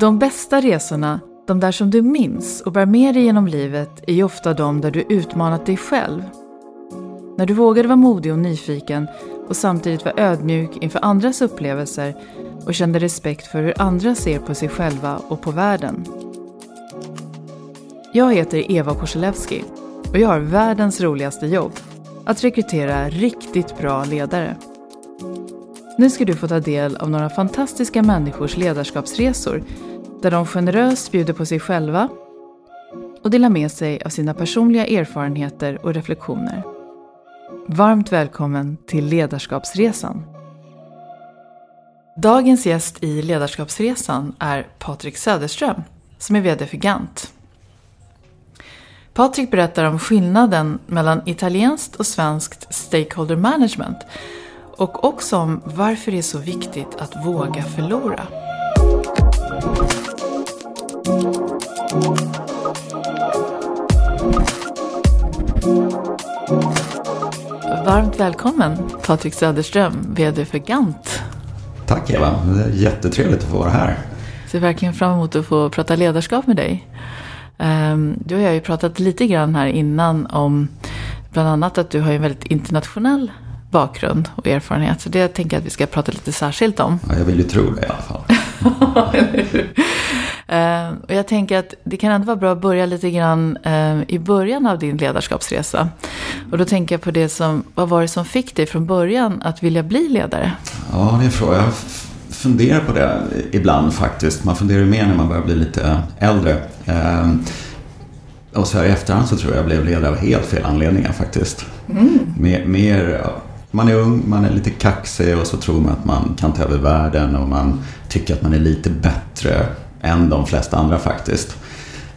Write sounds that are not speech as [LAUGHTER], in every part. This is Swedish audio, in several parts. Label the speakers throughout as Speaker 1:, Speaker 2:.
Speaker 1: De bästa resorna, de där som du minns och bär med dig genom livet, är ju ofta de där du utmanat dig själv. När du vågade vara modig och nyfiken och samtidigt var ödmjuk inför andras upplevelser och kände respekt för hur andra ser på sig själva och på världen. Jag heter Eva Korselewski och jag har världens roligaste jobb. Att rekrytera riktigt bra ledare. Nu ska du få ta del av några fantastiska människors ledarskapsresor där de generöst bjuder på sig själva och delar med sig av sina personliga erfarenheter och reflektioner. Varmt välkommen till Ledarskapsresan. Dagens gäst i Ledarskapsresan är Patrik Söderström som är VD för Gant. Patrik berättar om skillnaden mellan italienskt och svenskt stakeholder management och också om varför det är så viktigt att våga förlora. Varmt välkommen Patrik Söderström, VD för Gant.
Speaker 2: Tack Eva, det är jättetrevligt att få vara här.
Speaker 1: Jag ser verkligen fram emot att få prata ledarskap med dig. Ehm, du och jag har ju pratat lite grann här innan om bland annat att du har en väldigt internationell bakgrund och erfarenhet. Så det tänker jag att vi ska prata lite särskilt om.
Speaker 2: Ja, jag vill ju tro det i alla fall. [LAUGHS]
Speaker 1: uh, och jag tänker att det kan ändå vara bra att börja lite grann uh, i början av din ledarskapsresa. Och då tänker jag på det som, vad var det som fick dig från början att vilja bli ledare?
Speaker 2: Ja, det är en fråga. Jag funderar på det ibland faktiskt. Man funderar mer när man börjar bli lite äldre. Uh, och så här i efterhand så tror jag jag blev ledare av helt fel anledningar faktiskt. Mm. Mer, mer man är ung, man är lite kaxig och så tror man att man kan ta över världen och man tycker att man är lite bättre än de flesta andra faktiskt.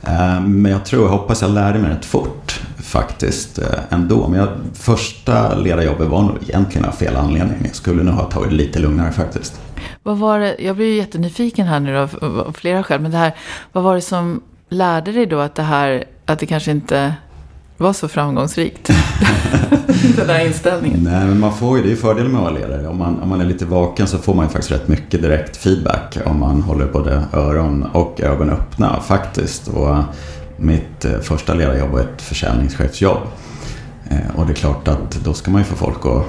Speaker 2: Eh, men jag tror, jag hoppas jag lärde mig rätt fort faktiskt eh, ändå. Men jag, första ledarjobbet var nog egentligen av fel anledning. Jag skulle nog ha tagit det lite lugnare faktiskt.
Speaker 1: Vad var det, jag blir ju jättenyfiken här nu då, av flera skäl. Men det här, vad var det som lärde dig då att det här, att det kanske inte var så framgångsrikt. [LAUGHS] Den där inställningen.
Speaker 2: Nej, men man får ju, det är ju fördelen med att vara ledare. Om man, om man är lite vaken så får man ju faktiskt rätt mycket direkt feedback. Om man håller både öron och ögon öppna faktiskt. Och mitt eh, första ledarjobb var ett försäljningschefsjobb. Eh, och det är klart att då ska man ju få folk att,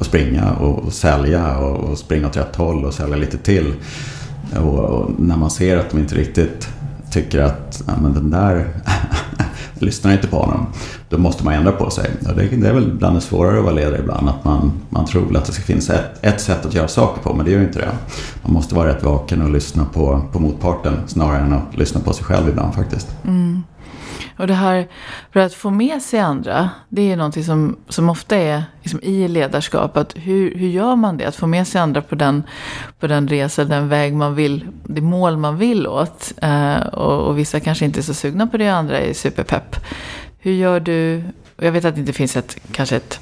Speaker 2: att springa och, sälja och, och springa åt rätt håll och sälja lite till. Och, och när man ser att de inte riktigt tycker att ja, men den där [LAUGHS] lyssnar inte på honom. Då måste man ändra på sig. Och det, det är väl bland det svårare att vara ledare ibland. Att man, man tror att det ska finnas ett, ett sätt att göra saker på, men det gör inte det. Man måste vara rätt vaken och lyssna på, på motparten snarare än att lyssna på sig själv ibland faktiskt. Mm.
Speaker 1: Och det här för att få med sig andra, det är ju någonting som, som ofta är liksom i ledarskap. Att hur, hur gör man det? Att få med sig andra på den, på den resa, den väg man vill, det mål man vill åt. Eh, och, och, vissa kanske inte är så sugna på det, andra är superpepp. Hur gör du? Och jag vet att det inte finns ett, kanske ett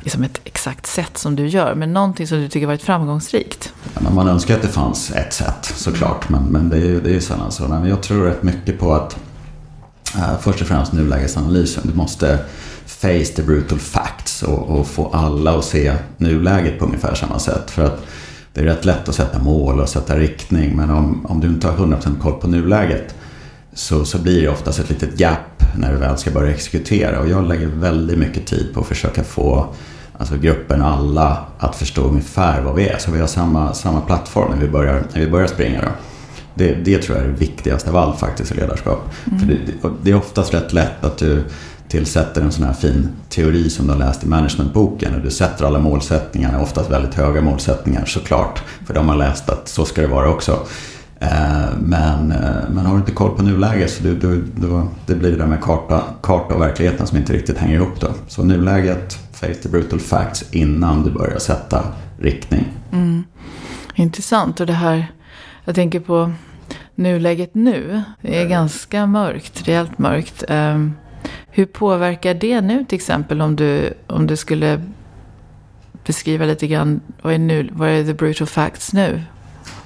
Speaker 1: liksom ett exakt sätt som du gör, men någonting som du tycker varit framgångsrikt?
Speaker 2: Ja, man önskar att det fanns ett sätt såklart, men, men det är ju det är sällan så. Men jag tror rätt mycket på att Uh, först och främst nulägesanalysen. Du måste face the brutal facts och, och, få alla att se nuläget på ungefär samma sätt. För att det är rätt lätt att sätta mål och sätta riktning men om, om du inte har 100% koll på nuläget så, så blir det oftast ett litet gap när du väl ska börja exekutera. Och jag lägger väldigt mycket tid på att försöka få alltså gruppen, alla, att förstå ungefär vad vi är. Så vi har samma, samma plattform när vi börjar, när vi börjar springa. Då. Det, det tror jag är det viktigaste av allt faktiskt i ledarskap. Mm. För det, det, är oftast rätt lätt att du tillsätter en sån här fin teori som du har läst i managementboken och du sätter alla målsättningar, oftast väldigt höga målsättningar såklart, för de har läst att så ska det vara också. Eh, men, eh, men har du inte koll på nuläget så du, du, du, det blir det där med karta, karta och verkligheten som inte riktigt hänger ihop. Då. Så nuläget, face the brutal facts innan du börjar sätta riktning.
Speaker 1: Mm. Intressant och det här, jag tänker på nuläget nu är ganska mörkt, rejält mörkt. Um, hur påverkar det nu till exempel om du, om du skulle beskriva lite grann vad är, nu, vad är the brutal facts nu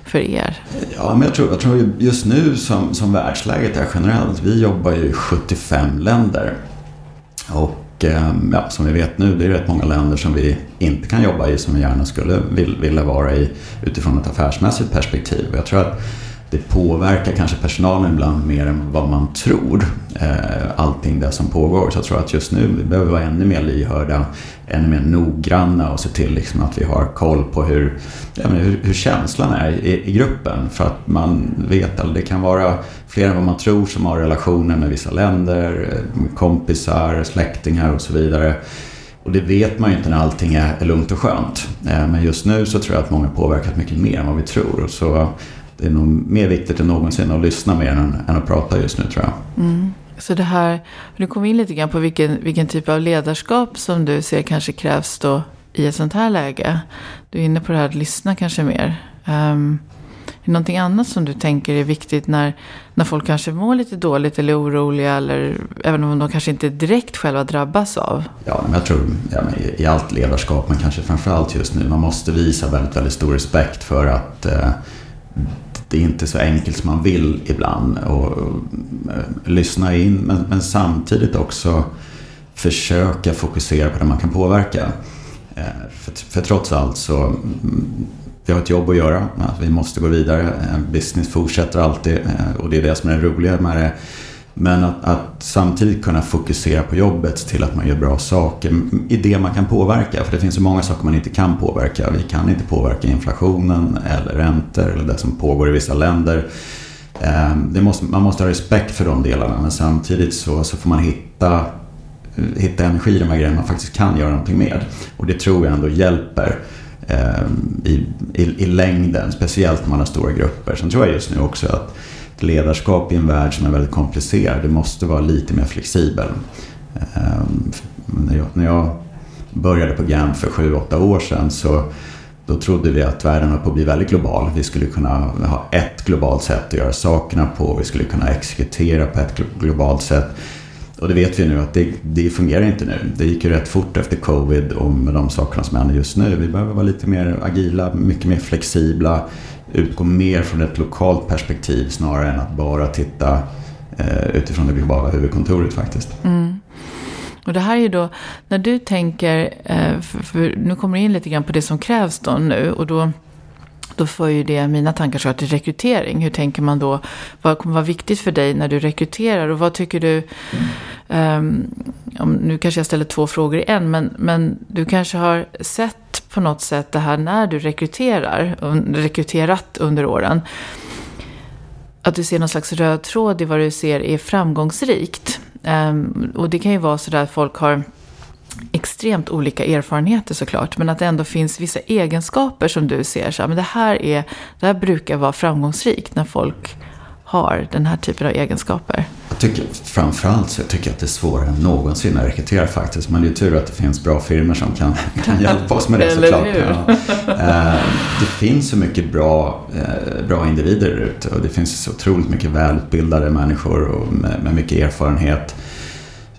Speaker 1: för er?
Speaker 2: Ja, men jag tror, jag tror just nu som, som världsläget är generellt, vi jobbar ju i 75 länder. Och ehm, ja, som vi vet nu, det är rätt många länder som vi inte kan jobba i som vi gärna skulle vilja vara i utifrån ett affärsmässigt perspektiv. Jag tror att det påverkar kanske personalen ibland mer än vad man tror. Eh, allting det som pågår. Så jag tror att just nu vi behöver vara ännu mer lyhörda, ännu mer noggranna och se till liksom att vi har koll på hur, hur, hur, känslan är i, i, gruppen. För att man vet att det kan vara fler än vad man tror som har relationer med vissa länder, eh, kompisar, släktingar och så vidare. Och det vet man ju inte när allting är lugnt och skönt. Eh, men just nu så tror jag att många påverkat mycket mer än vad vi tror. Så det är nog mer viktigt än någonsin att lyssna mer än, än att prata just nu tror jag.
Speaker 1: Mm. Så det här, du kom in lite grann på vilken, vilken typ av ledarskap som du ser kanske krävs då i ett sånt här läge. Du är inne på det här att lyssna kanske mer. Um, är det någonting annat som du tänker är viktigt när, när folk kanske mår lite dåligt eller oroliga eller även om de kanske inte direkt själva drabbas av?
Speaker 2: Ja, men jag tror ja, i allt ledarskap, men kanske framförallt just nu, man måste visa väldigt, väldigt stor respekt för att eh, det är inte så enkelt som man vill ibland. Och, och lyssna in men, men, samtidigt också försöka fokusera på det man kan påverka. Eh, för, för trots allt så mm, vi har ett jobb att göra. Vi måste gå vidare. Eh, business fortsätter alltid eh, och det är det som är det roliga med det. Men att, att, samtidigt kunna fokusera på jobbet till att man gör bra saker i det man kan påverka. För det finns så många saker man inte kan påverka. Vi kan inte påverka inflationen eller räntor eller det som pågår i vissa länder. Ehm, måste, man måste ha respekt för de delarna men samtidigt så, så får man hitta, hitta energi i de här grejerna man faktiskt kan göra någonting med. Och det tror jag ändå hjälper ehm, i, i, i längden, speciellt när man har stora grupper. Sen tror jag just nu också att ledarskap i en värld som är väldigt komplicerad. Det måste vara lite mer flexibel. Ehm, när jag, började på GAM för sju åtta år sedan så då trodde vi att världen var på att bli väldigt global. Vi skulle kunna ha ett globalt sätt att göra sakerna på. Vi skulle kunna exekutera på ett globalt sätt. Och det vet vi nu att det, det fungerar inte nu. Det gick ju rätt fort efter covid och med de sakerna som händer just nu. Vi behöver vara lite mer agila, mycket mer flexibla utgå mer från ett lokalt perspektiv snarare än att bara titta eh, utifrån det globala huvudkontoret faktiskt.
Speaker 1: Mm. Och det här är ju då, när du tänker, eh, för, för nu kommer du in lite grann på det som krävs då nu och då då får ju det mina tankar så till rekrytering. Hur tänker man då? Vad kommer vara viktigt för dig när du rekryterar? Och vad tycker du? Um, nu kanske jag ställer två frågor i en. Men, men du kanske har sett på något sätt det här när du rekryterar. Rekryterat under åren. Att du ser någon slags röd tråd i vad du ser är framgångsrikt. Um, och det kan ju vara så där att folk har extremt olika erfarenheter såklart. Men att det ändå finns vissa egenskaper som du ser. Så, men det, här är, det här brukar vara framgångsrikt när folk har den här typen av egenskaper.
Speaker 2: Jag tycker framförallt så tycker jag att det är svårare än någonsin att rekrytera faktiskt. Men det är tur att det finns bra firmor som kan, kan hjälpa oss med det [LAUGHS] såklart. Ja. Eh, det finns så mycket bra, eh, bra individer ute och det finns så otroligt mycket välutbildade människor och med, med mycket erfarenhet.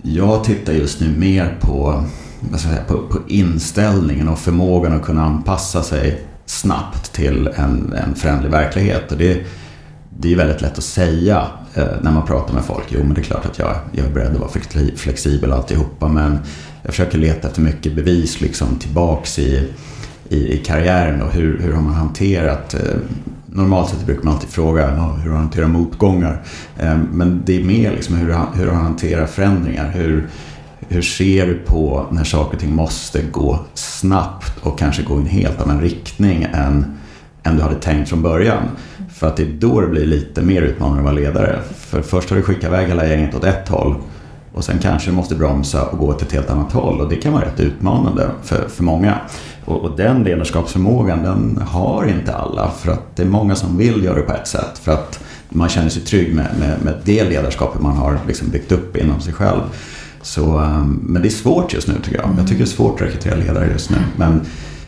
Speaker 2: Jag tittar just nu mer på, säga, på, på, inställningen och förmågan att kunna anpassa sig snabbt till en, en förändlig verklighet. Och det, det är väldigt lätt att säga eh, när man pratar med folk. Jo, men det är klart att jag, jag är beredd att vara flexibel och alltihopa. Men jag försöker leta efter mycket bevis liksom, tillbaks i, i, i karriären. Och hur, hur har man hanterat eh, normalt sett brukar man alltid fråga hur du hanterar motgångar. Ehm, men det är mer liksom hur, hur du hanterar förändringar. Hur, hur ser du på när saker och ting måste gå snabbt och kanske gå i en helt annan riktning än, än du hade tänkt från början? För att det är då det blir lite mer utmanande att vara ledare. För först har du skickat iväg hela gänget åt ett håll och sen kanske du måste bromsa och gå åt ett helt annat håll och det kan vara rätt utmanande för, för många. Och, och, den ledarskapsförmågan den har inte alla för att det är många som vill göra det på ett sätt för att man känner sig trygg med, med, med det ledarskapet man har liksom byggt upp inom sig själv. Så, ehm, men det är svårt just nu tycker jag. Jag tycker det är svårt att rekrytera ledare just nu. Men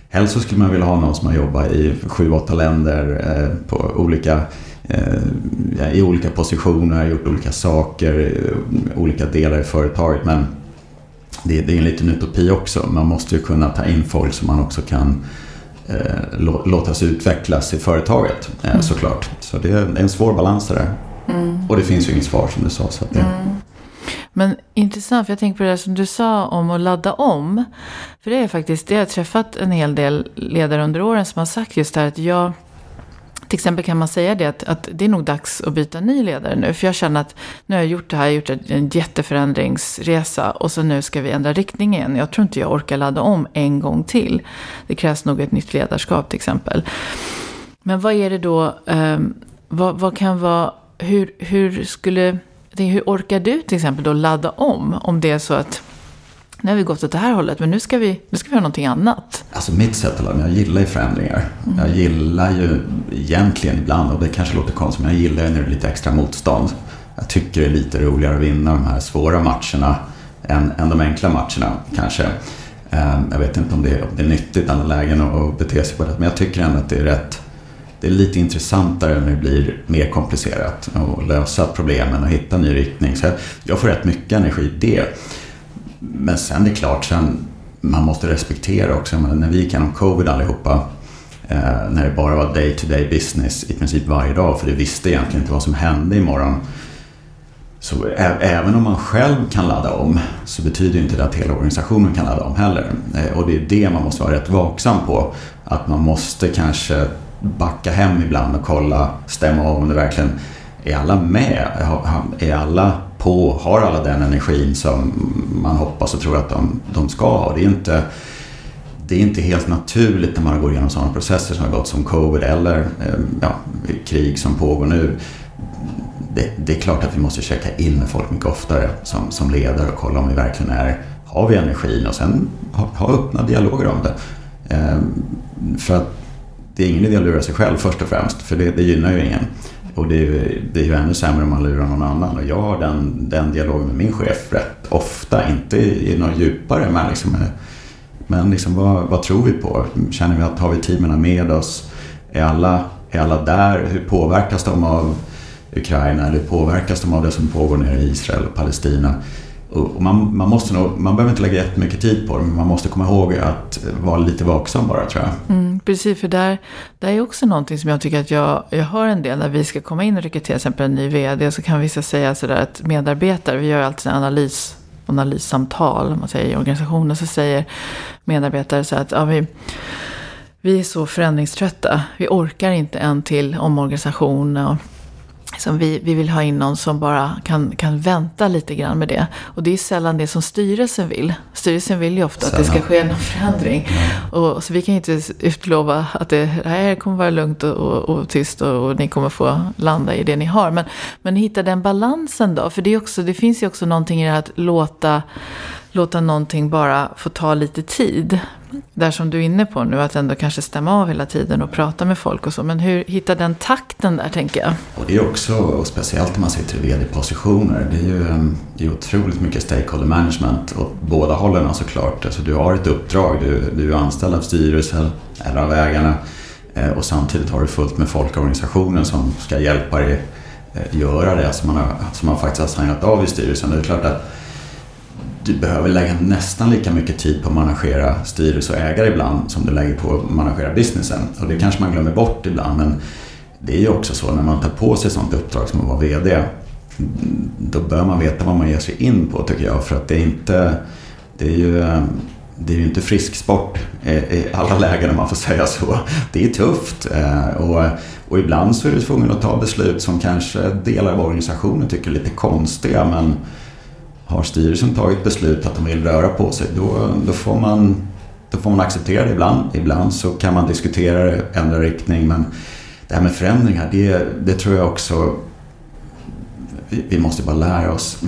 Speaker 2: helst så skulle man vilja ha någon som har jobbat i sju, åtta länder eh, på olika i olika positioner, gjort olika saker, olika delar i företaget. Men det, det är en liten utopi också. Man måste ju kunna ta in folk som man också kan eh, låta sig utvecklas i företaget eh, mm. såklart. Så det är en svår balans det där. Mm. Och det finns ju inget svar som du sa. Så det... Mm.
Speaker 1: Men intressant, för jag tänker på det där som du sa om att ladda om. För det är faktiskt, det har jag träffat en hel del ledare under åren som har sagt just det här att jag till exempel kan man säga det att, att, det är nog dags att byta ny ledare nu. För jag känner att nu har jag gjort det här, jag har gjort en jätteförändringsresa och så nu ska vi ändra riktning igen. Jag tror inte jag orkar ladda om en gång till. Det krävs nog ett nytt ledarskap till exempel. Men vad är det då, um, vad, vad, kan vara, hur, hur skulle, hur orkar du till exempel då ladda om? Om det är så att nu har vi gått åt det här hållet, men nu ska vi, nu ska vi göra någonting annat.
Speaker 2: Alltså mitt sätt att ladda jag gillar ju förändringar. Mm. Jag gillar ju egentligen ibland, och det kanske låter konstigt, men jag gillar ju när det är lite extra motstånd. Jag tycker det är lite roligare att vinna de här svåra matcherna än, än de enkla matcherna kanske. Um, jag vet inte om det, är, om det är nyttigt i alla lägen att bete sig på det, men jag tycker ändå att det är rätt det är lite intressantare när det blir mer komplicerat att lösa problemen och hitta ny riktning. Så jag får rätt mycket energi i det. Men sen det är klart, sen, man måste respektera också. Men när vi gick igenom covid allihopa, eh, när det bara var day to day business i princip varje dag, för du visste egentligen inte vad som hände imorgon. Så även om man själv kan ladda om så betyder inte det att hela organisationen kan ladda om heller. Eh, och det är det man måste vara rätt vaksam på. Att man måste kanske backa hem ibland och kolla, stämma av om det verkligen är alla med? Är alla på? Har alla den energin som man hoppas och tror att de, de ska ha? Det är, inte, det är inte helt naturligt när man går igenom sådana processer som har gått som covid eller eh, ja, krig som pågår nu. Det, det, är klart att vi måste checka in med folk mycket oftare som, som ledare och kolla om vi verkligen är, har vi energin och sen ha, ha öppna dialoger om det. Ehm, för att det är ingen idé att lura sig själv först och främst, för det, det gynnar ju ingen. Och det är, det är ju ännu sämre om man lurar någon annan. Och jag har den, den dialogen med min chef rätt ofta, inte i, i något djupare, men, liksom, men liksom, vad, vad tror vi på? Känner vi att har vi teamen med oss? Är alla, är alla där? Hur påverkas de av Ukraina? Eller hur påverkas de av det som pågår nere i Israel och Palestina? Och man, man, måste nog, man behöver inte lägga jättemycket tid på det, men man måste komma ihåg att vara lite vaksam bara tror jag.
Speaker 1: Mm, precis, för där, där är också någonting som jag tycker att jag, jag hör en del när vi ska komma in och rekrytera till exempel en ny vd så kan vissa säga sådär att medarbetare, vi gör alltid en analys analyssamtal man säger, i organisationen så säger medarbetare så att ja, vi, vi är så förändringströtta. Vi orkar inte en till omorganisation. Och Liksom vi, vi vill ha in någon som bara kan, kan vänta lite grann med det. Och det är sällan det som styrelsen vill. Styrelsen vill ju ofta sällan. att det ska ske en förändring. Och, så vi kan inte utlova att det här kommer vara lugnt och, och, och tyst och, och, ni kommer få landa i det ni har. Men, men hitta den balansen då. För det, är också, det finns ju också någonting i det här att låta låta någonting bara få ta lite tid. Där som du är inne på nu, att ändå kanske stämma av hela tiden och prata med folk och så. Men hur hitta den takten där, tänker jag?
Speaker 2: Och det är också, och speciellt när man sitter i vd-positioner, det är ju eh, det är otroligt mycket stakeholder management åt båda hållen alltså såklart. Alltså du har ett uppdrag, du, du är anställd av styrelsen eller av ägarna eh, och samtidigt har du fullt med folk i organisationen som ska hjälpa dig eh, göra det som man, har, som man faktiskt har signat av i styrelsen. Det är klart att du behöver lägga nästan lika mycket tid på att managera styrelse och ägare ibland som du lägger på att managera businessen. Och det kanske man glömmer bort ibland men det är ju också så när man tar på sig ett sånt uppdrag som att vara VD då bör man veta vad man ger sig in på tycker jag för att det är inte det är ju det är ju inte frisksport i alla lägen om man får säga så. Det är tufft eh, och, och ibland så är du tvungen att ta beslut som kanske delar av organisationen tycker är lite konstiga men har styrelsen tagit beslut att de vill röra på sig då, då, får, man, då får man acceptera det ibland. Ibland så kan man diskutera det, ändra riktning men det här med förändringar det, det tror jag också vi, vi, måste bara lära oss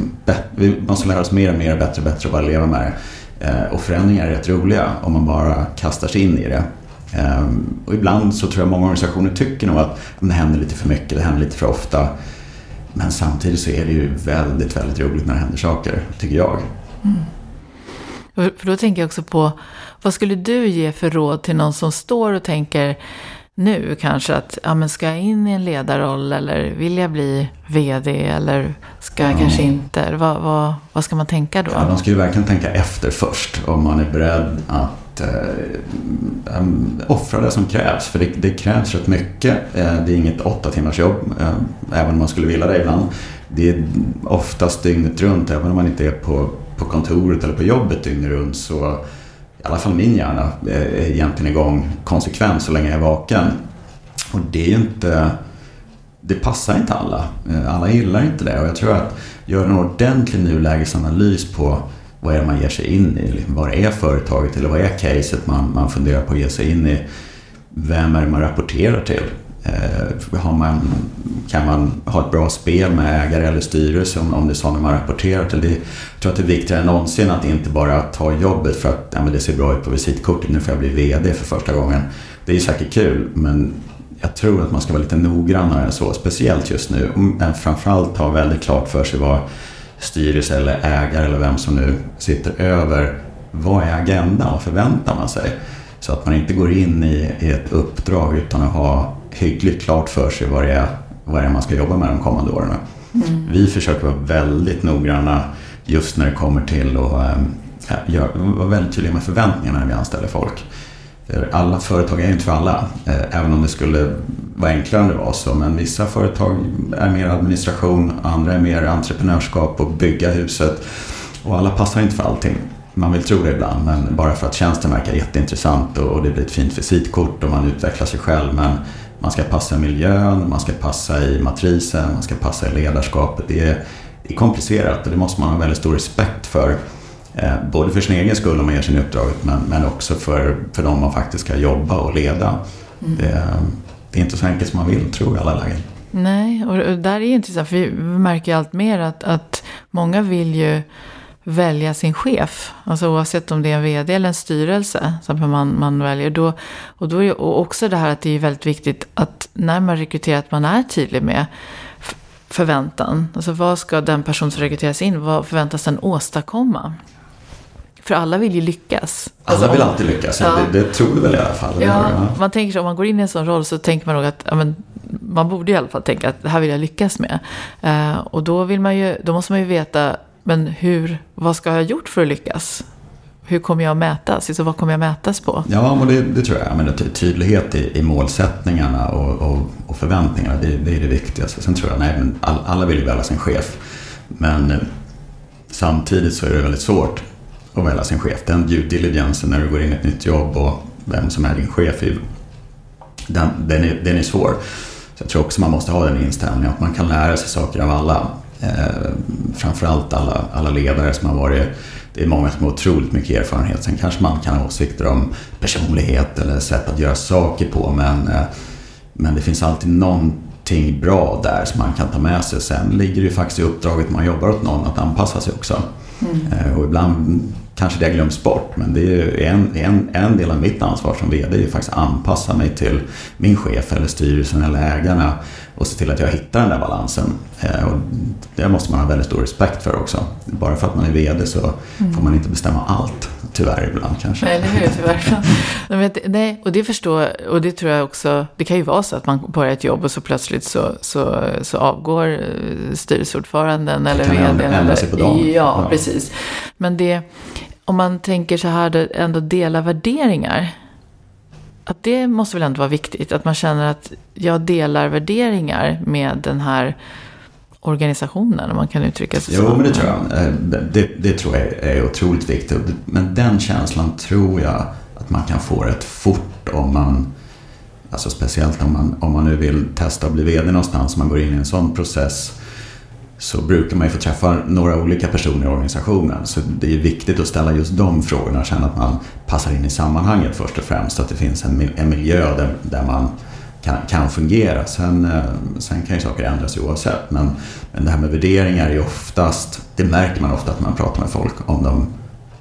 Speaker 2: vi måste lära oss mer och mer bättre och bättre och bara leva med det. Eh, och förändringar är rätt roliga om man bara kastar sig in i det. Ehm, och ibland så tror jag många organisationer tycker nog att det händer lite för mycket, det händer lite för ofta. Men samtidigt så är det ju väldigt, väldigt roligt när det händer saker, tycker jag.
Speaker 1: Mm. För då tänker jag också på, vad skulle du ge för råd till någon som står och tänker nu kanske att, ja men ska jag in i en ledarroll eller vill jag bli VD eller ska jag ja. kanske inte? Vad, vad, vad ska man tänka då?
Speaker 2: Ja, de ska ju verkligen tänka efter först om man är beredd att Eh, mm, eh, offra det som krävs. För det, det krävs rätt mycket. Eh, det är inget åtta timmars jobb, eh, även om man skulle vilja det ibland. Det är oftast dygnet runt, även om man inte är på, på kontoret eller på jobbet dygnet runt. Så i alla fall min hjärna eh, är egentligen igång konsekvent så länge jag är vaken. Och det är ju inte... Det passar inte alla. Eh, alla gillar inte det. Och jag tror att göra en ordentlig nulägesanalys på vad är det man ger sig in i? Liksom, vad är företaget eller vad är caset man, man funderar på att ge sig in i? Vem är det man rapporterar till? Eh, har man, kan man ha ett bra spel med ägare eller styrelse om, om det är sådana man rapporterar till? Det, jag tror att det är viktigare än någonsin att inte bara ta jobbet för att ja, men det ser bra ut på visitkortet, nu får jag bli VD för första gången. Det är säkert kul, men jag tror att man ska vara lite noggrannare än så, speciellt just nu. Men framförallt ha väldigt klart för sig vad styrelse eller ägare eller vem som nu sitter över, vad är agendan, vad förväntar man sig? Så att man inte går in i, i ett uppdrag utan att ha hyggligt klart för sig vad det är, vad det är man ska jobba med de kommande åren. Mm. Vi försöker vara väldigt noggranna just när det kommer till att äh, vara väldigt tydliga med förväntningarna när vi anställer folk. Eh, alla företag är ju inte för alla, eh, även om det skulle vara enklare om det var så. Men vissa företag är mer administration, andra är mer entreprenörskap och bygga huset. Och alla passar inte för allting. Man vill tro det ibland, men bara för att tjänsten verkar jätteintressant och det blir ett fint visitkort och man utvecklar sig själv. Men man ska passa i miljön, man ska passa i matrisen, man ska passa i ledarskapet. Det är, det är komplicerat och det måste man ha väldigt stor respekt för. Eh, både för sin egen skull om man ger sin uppdraget men, men också för, för de man faktiskt ska jobba och leda. Mm. Det, det, är inte så enkelt som man vill, tror jag, i alla lägen.
Speaker 1: Nej, och där är intressant för vi märker ju allt mer att, att många vill ju välja sin chef. Alltså oavsett om det är en vd eller en styrelse som man, man väljer. Då, och, då är, och också det här att det är väldigt viktigt att när man rekryterar att man är tydlig med förväntan. Alltså vad ska den person som rekryteras in, vad förväntas den åstadkomma? För alla vill ju lyckas.
Speaker 2: Alla alltså, vill alltid lyckas, ja. det, det, tror du väl i alla fall?
Speaker 1: Ja, man tänker så, om man går in i en sån roll så tänker man nog att ja, men, man borde i alla fall tänka att det här vill jag lyckas med. Uh, och då, vill man ju, då måste man ju veta, men hur, vad ska jag ha gjort för att lyckas? Hur kommer jag att mätas? Alltså, vad kommer jag mätas på?
Speaker 2: Ja, men det, det tror jag. Men tydlighet i, i målsättningarna och, och, och förväntningarna, det, det, är det viktigaste. Sen tror jag, nej, men alla vill ju välja sin chef. Men eh, samtidigt så är det väldigt svårt att välja sin chef. Den due diligence när du går in i ett nytt jobb och vem som är din chef, den, den, är, den är svår. Så jag tror också man måste ha den inställningen att man kan lära sig saker av alla. Eh, framförallt alla, alla ledare som har varit det är många som har otroligt mycket erfarenhet. Sen kanske man kan ha åsikter om personlighet eller sätt att göra saker på. Men, eh, men det finns alltid någonting bra där som man kan ta med sig. Sen ligger det ju faktiskt i uppdraget man jobbar åt någon att anpassa sig också. Mm. Och ibland kanske det glöms bort men det är en, en, en del av mitt ansvar som VD är ju faktiskt att anpassa mig till min chef eller styrelsen eller ägarna och se till att jag hittar den där balansen. Eh, och det måste man ha väldigt stor respekt för också. Bara för att man är VD så mm. får man inte bestämma allt. Tyvärr ibland kanske.
Speaker 1: Nej, eller hur? Tyvärr. [LAUGHS] Nej, och det förstår och det tror jag också. Det kan ju vara så att man börjar ett jobb och så plötsligt så, så, så avgår eh, styrelseordföranden eller
Speaker 2: VD. Kan ändra sig på dagen.
Speaker 1: Ja, ja, precis. Men det, om man tänker så här, ändå dela värderingar att det måste väl ändå vara viktigt. Att man känner att jag delar värderingar med den här organisationen, om man kan uttrycka sig
Speaker 2: så. Jo, men det tror jag. Eh, det, det tror jag är otroligt viktigt. Men den känslan tror jag att man kan få rätt fort om man Alltså speciellt om man, om man nu vill testa att bli VD någonstans, om man går in i en sån process så brukar man ju få träffa några olika personer i organisationen. Så det är viktigt att ställa just de frågorna och känna att man passar in i sammanhanget först och främst. Så att det finns en, miljö där, där man kan, kan fungera. Sen, eh, sen kan ju saker ändras oavsett. Men, men det här med värderingar är ju oftast, det märker man ofta att man pratar med folk om de,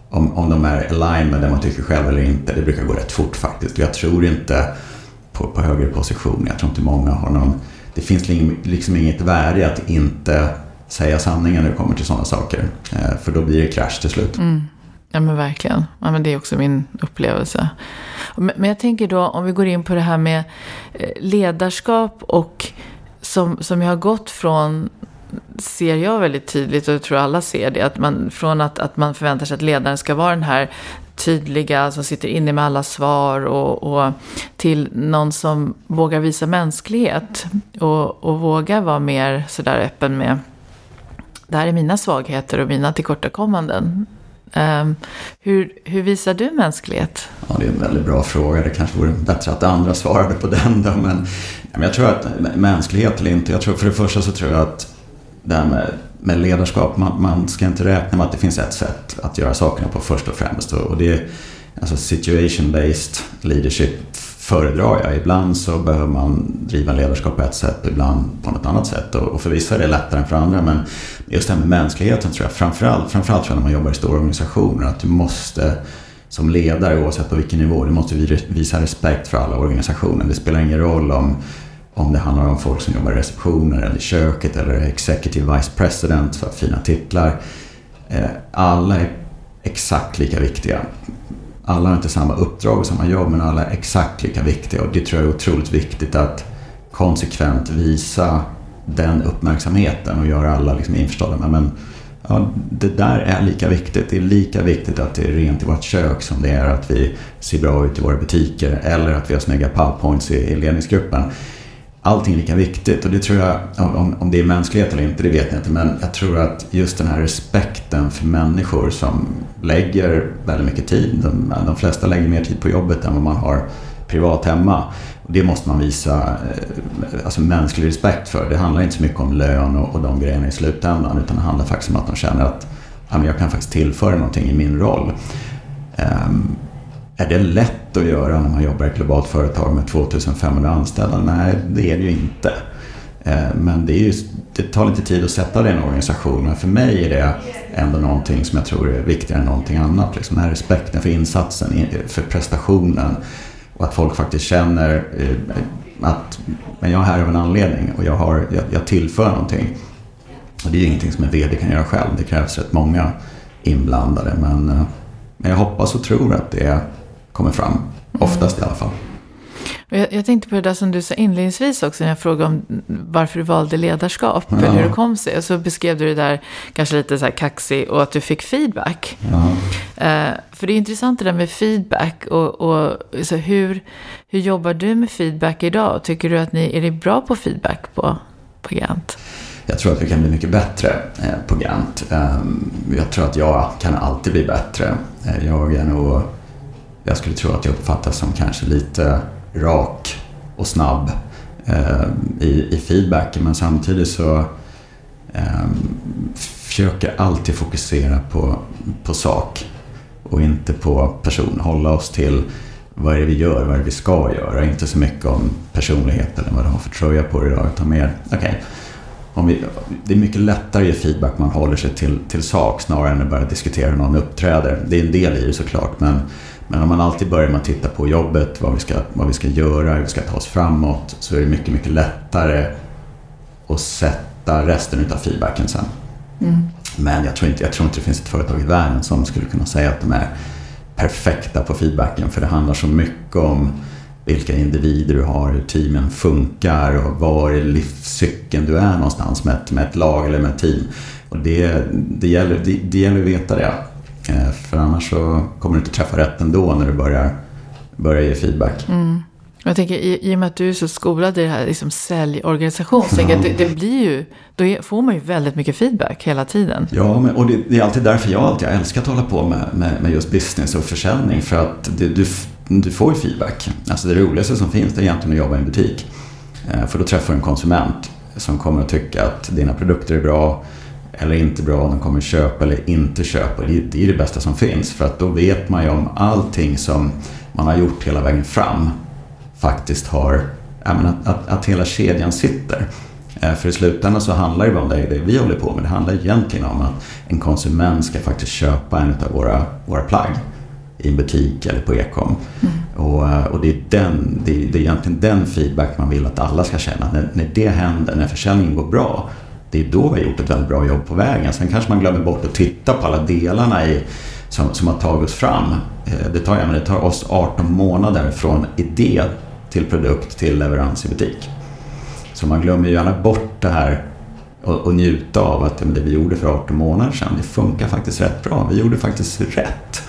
Speaker 2: om, om de är align med det man tycker själv eller inte. Det brukar gå rätt fort faktiskt. Jag tror inte på, på högre position. Jag tror inte många har någon det finns liksom inget värde att inte säga sanningen när det kommer till sådana saker. Eh, för då blir det krasch till slut.
Speaker 1: Mm. Ja men verkligen. Ja, men det är också min upplevelse. Men jag tänker då om vi går in på det här med eh, ledarskap och som, som jag har gått från ser jag väldigt tydligt och jag tror alla ser det. Att man, från att, att man förväntar sig att ledaren ska vara den här tydliga som sitter inne med alla svar och, och till någon som vågar visa mänsklighet och, och vågar vara mer sådär öppen med det här är mina svagheter och mina tillkortakommanden. Um, hur, hur visar du mänsklighet?
Speaker 2: Ja, det är en väldigt bra fråga. Det kanske vore bättre att andra svarade på den. Då. Men, men jag tror att mänsklighet eller inte. Jag tror för det första så tror jag att det här med, med ledarskap. Man, man, ska inte räkna med att det finns ett sätt att göra sakerna på först och främst. Och det är alltså situation-based leadership föredrar jag. Ibland så behöver man driva ledarskap på ett sätt, ibland på något annat sätt. Och för vissa är det lättare än för andra. Men just det här med mänskligheten tror jag, framförallt, framförallt tror jag när man jobbar i stora organisationer, att du måste som ledare, oavsett på vilken nivå, du måste visa respekt för alla organisationer. Det spelar ingen roll om, om det handlar om folk som jobbar i receptioner eller i köket eller executive vice president, för fina titlar. Eh, alla är exakt lika viktiga alla har inte samma uppdrag och samma jobb men alla är exakt lika viktiga och det tror jag är otroligt viktigt att konsekvent visa den uppmärksamheten och göra alla liksom införstådda med. Men ja, det där är lika viktigt. Det är lika viktigt att det är rent i vårt kök som det är att vi ser bra ut i våra butiker eller att vi har snygga powerpoints i, ledningsgruppen allting är lika viktigt och det tror jag, om, om det är mänsklighet eller inte, det vet jag inte. Men jag tror att just den här respekten för människor som lägger väldigt mycket tid. De, de flesta lägger mer tid på jobbet än vad man har privat hemma. Och det måste man visa eh, alltså mänsklig respekt för. Det handlar inte så mycket om lön och, och de grejerna i slutändan utan det handlar faktiskt om att de känner att ja, jag kan faktiskt tillföra någonting i min roll. Um, är det lätt att göra när man jobbar i ett globalt företag med 2500 anställda? Nej, det är det ju inte. Ehm, men det, ju, det, tar lite tid att sätta det i en organisation. Men för mig är det ändå någonting som jag tror är viktigare än någonting annat. Liksom den här respekten för insatsen, för prestationen. Och att folk faktiskt känner eh, att men jag är här av en anledning och jag, har, jag, jag tillför någonting. Och det är ju ingenting som en VD kan göra själv. Det krävs rätt många inblandade. Men, eh, men jag hoppas och tror att det kommer fram. Oftast i alla fall.
Speaker 1: Jag, jag, tänkte på det där som du sa inledningsvis också när jag frågade om varför du valde ledarskap. Ja. Eller hur det kom sig. Och så beskrev du det där kanske lite så här kaxig och att du fick feedback. Ja. Uh, för det är intressant det där med feedback. Och, och så hur, hur jobbar du med feedback idag? Tycker du att ni är bra på feedback på, på Gant?
Speaker 2: Jag tror att vi kan bli mycket bättre eh, på Gant. Um, jag tror att jag kan alltid bli bättre. Eh, jag är nog jag skulle tro att jag uppfattas som kanske lite rak och snabb eh, i, i feedbacken men samtidigt så eh, försöker alltid fokusera på, på sak och inte på person. Hålla oss till vad är det vi gör, vad är det vi ska göra. Inte så mycket om personlighet eller vad du har för tröja på dig idag utan mer, okej, okay, det är mycket lättare att ge feedback om man håller sig till, till sak snarare än att börja diskutera hur någon uppträder. Det är en del i det såklart men men om man alltid börjar med att titta på jobbet, vad vi ska, vad vi ska göra, hur vi ska ta oss framåt, så är det mycket, mycket lättare att sätta resten utav feedbacken sen. Mm. Men jag tror, inte, jag tror inte det finns ett företag i världen som skulle kunna säga att de är perfekta på feedbacken. För det handlar så mycket om vilka individer du har, hur teamen funkar och var i livscykeln du är någonstans med ett, med ett lag eller med ett team. Och det, det, gäller, det, det gäller att veta det. Eh, för annars så kommer du inte träffa rätt ändå när du börjar, börjar ge feedback.
Speaker 1: Mm. Jag tänker, i, i och med att du är så skolad i det här liksom säljorganisation, så ja. det, det, blir ju, då får man ju väldigt mycket feedback hela tiden.
Speaker 2: Ja, men, och det, det, är alltid därför jag alltid har älskat att hålla på med, med, med just business och försäljning. För att det, du, du får ju feedback. Alltså det roligaste som finns det är egentligen att jobba i en butik. Eh, för då träffar du en konsument som kommer att tycka att dina produkter är bra, eller inte bra, om de kommer köpa eller inte köpa. Det är det bästa som finns för att då vet man ju om allting som man har gjort hela vägen fram faktiskt har, menar, att, att hela kedjan sitter. Eh, för i slutändan så handlar det om det, det vi håller på med. Det handlar egentligen om att en konsument ska faktiskt köpa en av våra, våra plagg i en butik eller på e-com. Mm. Och, eh, och det, är den, det, är, det är egentligen den feedback man vill att alla ska känna. När, när det händer, när försäljningen går bra, det är då vi har gjort ett väldigt bra jobb på vägen. Sen kanske man glömmer bort att titta på alla delarna i, som, som har tagits fram. Eh, det tar, det tar oss 18 månader från idé till produkt till leverans i butik. Så man glömmer ju gärna bort det här och, och njuta av att det vi gjorde för 18 månader sedan, det funkar faktiskt rätt bra. Vi gjorde faktiskt rätt.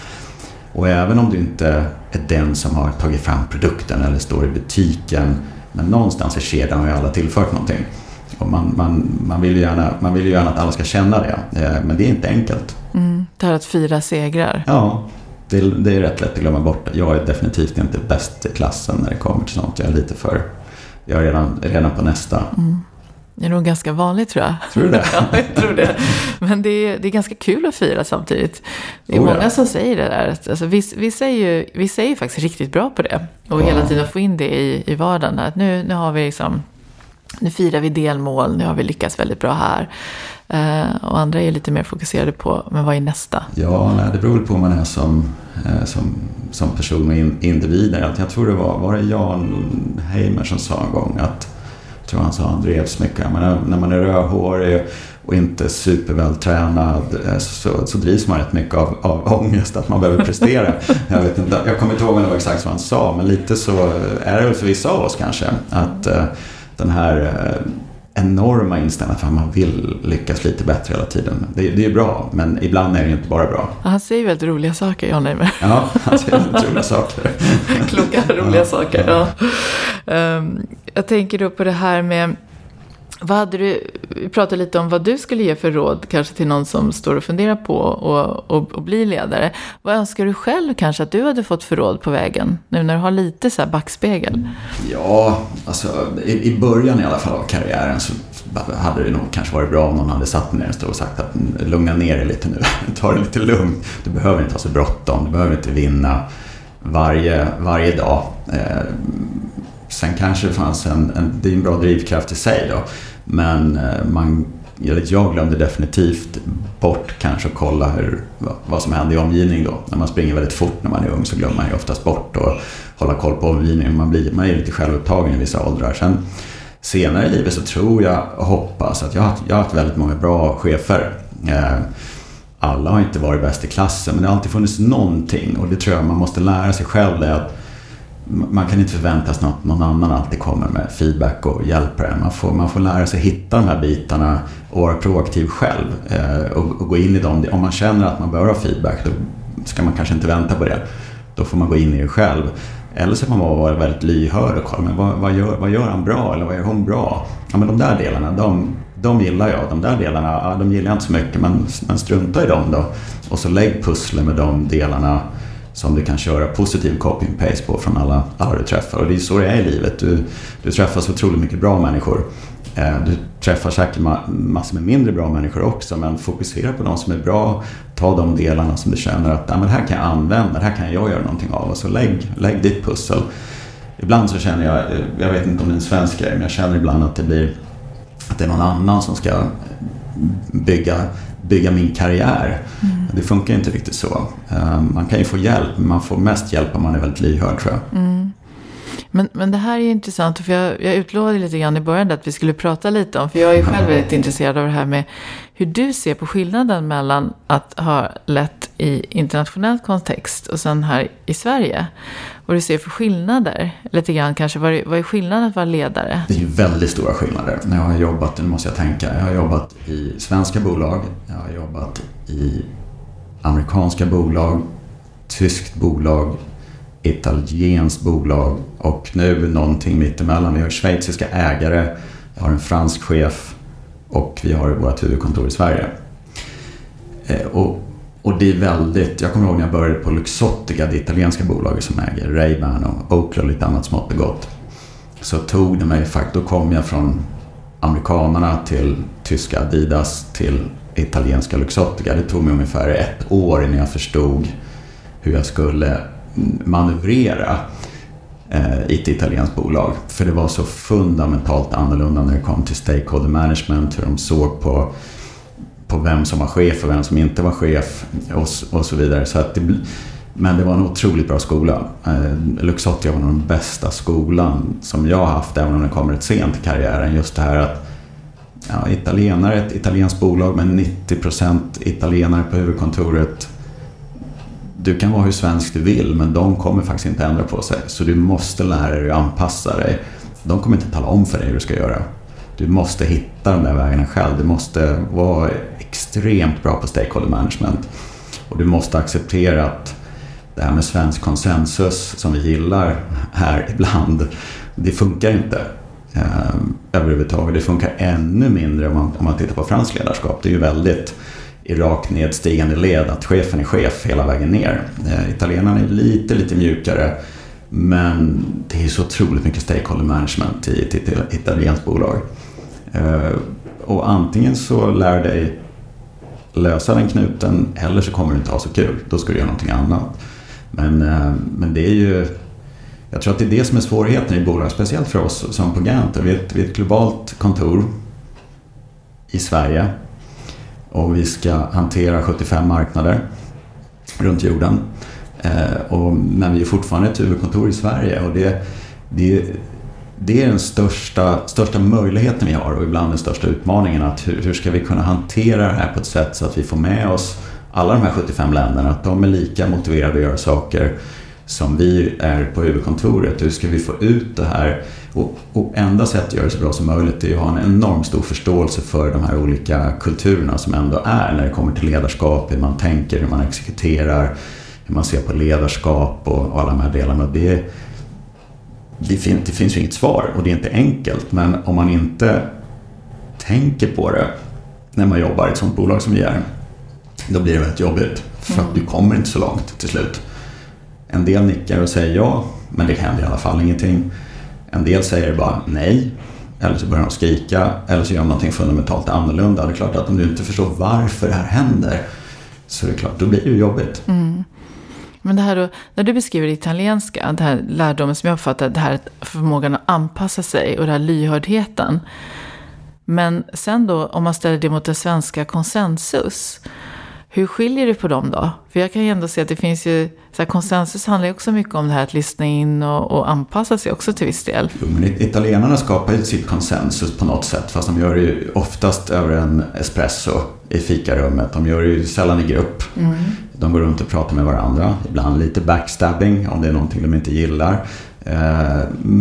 Speaker 2: Och även om du inte är den som har tagit fram produkten eller står i butiken, men någonstans i kedjan har ju alla tillfört någonting. Och man, man, man, vill ju gärna, man vill ju gärna att alla ska känna det, eh, men det är inte enkelt.
Speaker 1: Mm, det här att fira segrar.
Speaker 2: Ja, det det är rätt lätt att glömma bort. Jag är definitivt inte bäst i klassen när det kommer till sånt. Jag är lite för... Jag är redan, redan på nästa.
Speaker 1: Mm. Det är nog ganska vanligt tror jag.
Speaker 2: Tror du det? [LAUGHS]
Speaker 1: ja, jag tror det. Men det är, det är ganska kul att fira samtidigt. Det är
Speaker 2: Oh, ja.
Speaker 1: många som säger det där. Alltså, vissa, vissa, är ju, är ju faktiskt riktigt bra på det. Och
Speaker 2: Ja.
Speaker 1: hela tiden få in det i, i vardagen. Att nu, nu har vi liksom... Nu firar vi delmål, nu har vi lyckats väldigt bra här. Eh, och andra är lite mer fokuserade på, men vad är nästa?
Speaker 2: Ja, nej, det beror väl på hur man är som, eh, som, som person och in, individer. Jag tror det var, var det Jan Heimer som sa en gång att, jag tror han sa han drevs mycket, menar, när man är rödhårig och inte supervältränad eh, så, så drivs man rätt mycket av, av ångest att man behöver prestera. [LAUGHS] jag, vet inte, jag kommer inte ihåg om det var exakt vad han sa, men lite så är det väl för vissa av oss kanske. Att eh, den här eh, enorma inställningen att man vill lyckas lite bättre hela tiden. Det, det är ju bra, men ibland är det ju inte bara bra.
Speaker 1: Han säger väldigt roliga saker, Jan Heimer.
Speaker 2: Ja, han säger väldigt roliga saker. [LAUGHS]
Speaker 1: Kloka, roliga
Speaker 2: Ja.
Speaker 1: saker. Ja. Ehm, jag tänker då på det här med vad hade du, vi pratade lite om vad du skulle ge för råd kanske till någon som står och funderar på att och, och bli ledare. Vad önskar du själv kanske att du hade fått för råd på vägen? Nu när du har lite så här backspegel.
Speaker 2: Ja, alltså i, i början i alla fall av karriären så hade det nog kanske varit bra om någon hade satt mig ner en stol och sagt att lugna ner dig lite nu, [LAUGHS] ta det lite lugnt. Du behöver inte ha så bråttom, du behöver inte vinna varje, varje dag. Eh, sen kanske det fanns en, en, det är en bra drivkraft i sig då, men eh, man, jag glömde definitivt bort kanske att kolla hur, vad- som händer i omgivningen då. När man springer väldigt fort när man är ung så glömmer man ju oftast bort att hålla koll på omgivningen. Man, blir, man är lite självupptagen i vissa åldrar. Sen senare i livet så tror jag och hoppas att jag har, haft- jag har haft väldigt många bra chefer. Eh, alla har inte varit bäst i klassen men det har alltid funnits någonting och det tror jag man måste lära sig själv. Det är att man kan inte förvänta sig att någon annan alltid kommer med feedback och hjälper en. Man får, man får lära sig hitta de här bitarna och vara proaktiv själv. Eh, och, och gå in i dem. Om man känner att man behöver ha feedback då ska man kanske inte vänta på det. Då får man gå in i det själv. Eller så får man vara väldigt lyhörd och kolla, men vad, vad, gör, vad gör han bra eller vad gör hon bra? Ja, men de där delarna, de, de gillar jag. De där delarna, ja, de gillar jag inte så mycket, men, men strunta i dem då. Och så lägg pusslet med de delarna som du kan köra positiv copy and paste på från alla, alla du träffar. Och det är så det är i livet. Du, du träffar så otroligt mycket bra människor. Eh, du träffar säkert massor med mindre bra människor också, men fokusera på de som är bra. Ta de delarna som du känner att men det här kan jag använda, det här kan jag göra någonting av. Och så lägg, lägg ditt pussel. Ibland så känner jag, eh, jag vet inte om det är en svensk grej, men jag känner ibland att det blir att det är någon annan som ska bygga, bygga min karriär. Det funkar inte riktigt så. Eh, Man kan ju få hjälp, men man får mest hjälp om man är väldigt lyhörd tror jag.
Speaker 1: Men, men det här är intressant, för jag, jag utlovade lite grann i början att vi skulle prata lite om, för jag är själv [LAUGHS] väldigt intresserad av det här med hur du ser på skillnaden mellan att ha lett i internationell kontext och sen här i Sverige. Vad du ser för skillnader, lite grann kanske, vad är, skillnaden att vara ledare?
Speaker 2: Det är ju väldigt stora skillnader. När jag har jobbat, nu måste jag tänka, jag har jobbat i svenska bolag, jag har jobbat i amerikanska bolag, tyskt bolag, italienskt bolag och nu någonting mittemellan. Vi har schweiziska ägare, jag har en fransk chef och vi har vårt huvudkontor i Sverige. Eh, och, och det är väldigt, jag kommer ihåg när jag började på Luxottica, det italienska bolaget som äger Ray-Ban och Oakley och lite annat smått och gott. Så tog det mig, faktiskt, då kom jag från amerikanerna till tyska Adidas till italienska Luxottica. Det tog mig ungefär ett år innan jag förstod hur jag skulle manövrera eh, i ett italienskt bolag. För det var så fundamentalt annorlunda när det kom till stakeholder management, hur de såg på, på vem som var chef och vem som inte var chef och, och så vidare. Så att det, men det var en otroligt bra skola. Eh, Luxottia var nog den bästa skolan som jag har haft, även om den kommer rätt sent i karriären. Just det här att ja, italienare, ett italienskt bolag med 90% italienare på huvudkontoret. Du kan vara hur svensk du vill, men de kommer faktiskt inte ändra på sig. Så du måste lära dig att anpassa dig. De kommer inte tala om för dig hur du ska göra. Du måste hitta de där vägarna själv. Du måste vara extremt bra på stakeholder management. Och du måste acceptera att det här med svensk konsensus som vi gillar här ibland, det funkar inte eh, överhuvudtaget. Det funkar ännu mindre om man, om man tittar på franskt ledarskap. Det är ju väldigt i rakt nedstigande led, att chefen är chef hela vägen ner. Eh, italienarna är lite, lite mjukare. Men det är så otroligt mycket stakeholder management i ett italienskt bolag. Eh, och antingen så lär dig lösa den knuten eller så kommer du inte ha så kul. Då ska du göra någonting annat. Men, eh, men det är ju... Jag tror att det är det som är svårigheten i bolag, speciellt för oss som på Ganter. Vi är ett, vi är ett globalt kontor i Sverige och vi ska hantera 75 marknader runt jorden. Eh, och, men vi är fortfarande ett huvudkontor i Sverige och det, det, det är den största, största möjligheten vi har och ibland den största utmaningen. Att hur, hur ska vi kunna hantera det här på ett sätt så att vi får med oss alla de här 75 länderna, att de är lika motiverade att göra saker som vi är på huvudkontoret. Hur ska vi få ut det här? Och, och enda sättet att göra det så bra som möjligt är att ha en enormt stor förståelse för de här olika kulturerna som ändå är när det kommer till ledarskap, hur man tänker, hur man exekuterar, hur man ser på ledarskap och, och alla de här delarna. Det, det, fin, det finns ju inget svar och det är inte enkelt men om man inte tänker på det när man jobbar i ett sånt bolag som vi är då blir det väldigt jobbigt. För att du kommer inte så långt till slut. En del nickar och säger ja, men det händer i alla fall ingenting. En del säger bara nej, eller så börjar de skrika, eller så gör de någonting fundamentalt annorlunda. Det är klart att om du inte förstår varför det här händer, så är det klart, då blir det ju jobbigt.
Speaker 1: Mm. Men det här då, när du beskriver det italienska, det här lärdomen som jag uppfattar, det här förmågan att anpassa sig och den här lyhördheten. Men sen då, om man ställer det mot det svenska konsensus, hur skiljer du på dem då? För jag kan ju ändå se att det finns ju, så här, konsensus handlar ju också mycket om det här att lyssna in och, och anpassa sig också till viss del.
Speaker 2: Jo, men italienarna skapar ju sitt konsensus på något sätt, fast de gör det ju oftast över en espresso i fikarummet. De gör det ju sällan i grupp. Mm. De går runt och pratar med varandra, ibland lite backstabbing om det är någonting de inte gillar. Eh,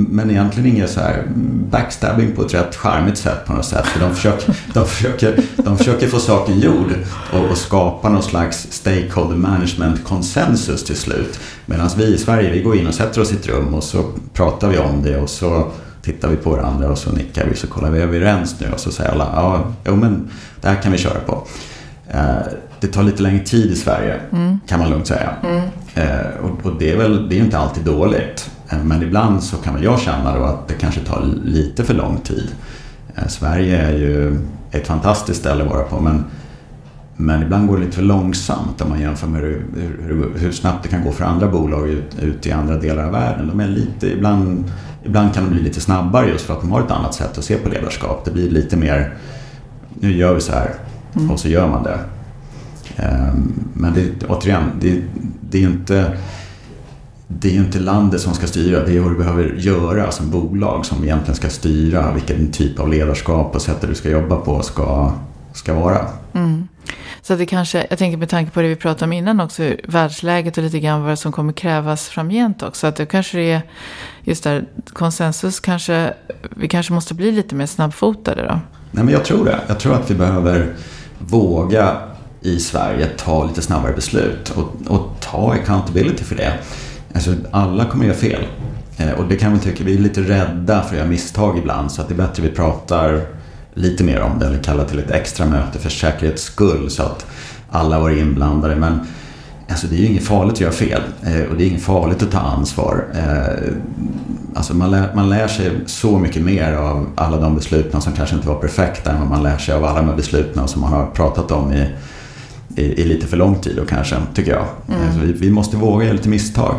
Speaker 2: men egentligen inget så här backstabbing på ett rätt charmigt sätt på något sätt. För de försöker, [LAUGHS] de försöker, de försöker få saken gjord och, och skapa någon slags stakeholder management konsensus till slut. Medan vi i Sverige, vi går in och sätter oss i ett rum och så pratar vi om det och så tittar vi på varandra och så nickar vi så kollar vi, är vi överens nu? Och så säger alla, ja, jo men det här kan vi köra på. Eh, det tar lite längre tid i Sverige, mm. kan man lugnt säga. Mm. Eh, och, det är väl, det är inte alltid dåligt. Eh, men ibland så kan väl jag känna då att det kanske tar lite för lång tid. Eh, Sverige är ju ett fantastiskt ställe att vara på men, men ibland går det lite för långsamt om man jämför med hur, hur, hur snabbt det kan gå för andra bolag ut, ut, i andra delar av världen. De är lite, ibland, ibland kan de bli lite snabbare just för att de har ett annat sätt att se på ledarskap. Det blir lite mer, nu gör vi så här mm. och så gör man det. Ehm, men det, återigen, det, det är inte det är ju inte landet som ska styra, det är vad du behöver göra som bolag som egentligen ska styra vilken typ av ledarskap och sätt du ska jobba på ska, ska vara. Mm.
Speaker 1: Så det kanske, jag tänker med tanke på det vi pratade om innan också, världsläget och lite grann vad som kommer krävas framgent också. Att det kanske är, just där, konsensus kanske, vi kanske måste bli lite mer snabbfotade då?
Speaker 2: Nej men jag tror det. Jag tror att vi behöver våga i Sverige ta lite snabbare beslut och, och ta accountability för det. Alltså, alla kommer göra fel. Eh, och det kan vi tycka, vi är lite rädda för att göra misstag ibland så att det är bättre att vi pratar lite mer om det eller kallar till ett extra möte för säkerhets skull så att alla var inblandade. Men alltså, det är ju inget farligt att göra fel eh, och det är inget farligt att ta ansvar. Eh, alltså, man, lär, man lär sig så mycket mer av alla de besluten som kanske inte var perfekta än vad man lär sig av alla de besluten som man har pratat om i, i, i lite för lång tid då kanske, tycker jag. Mm. Alltså, vi, vi måste våga göra lite misstag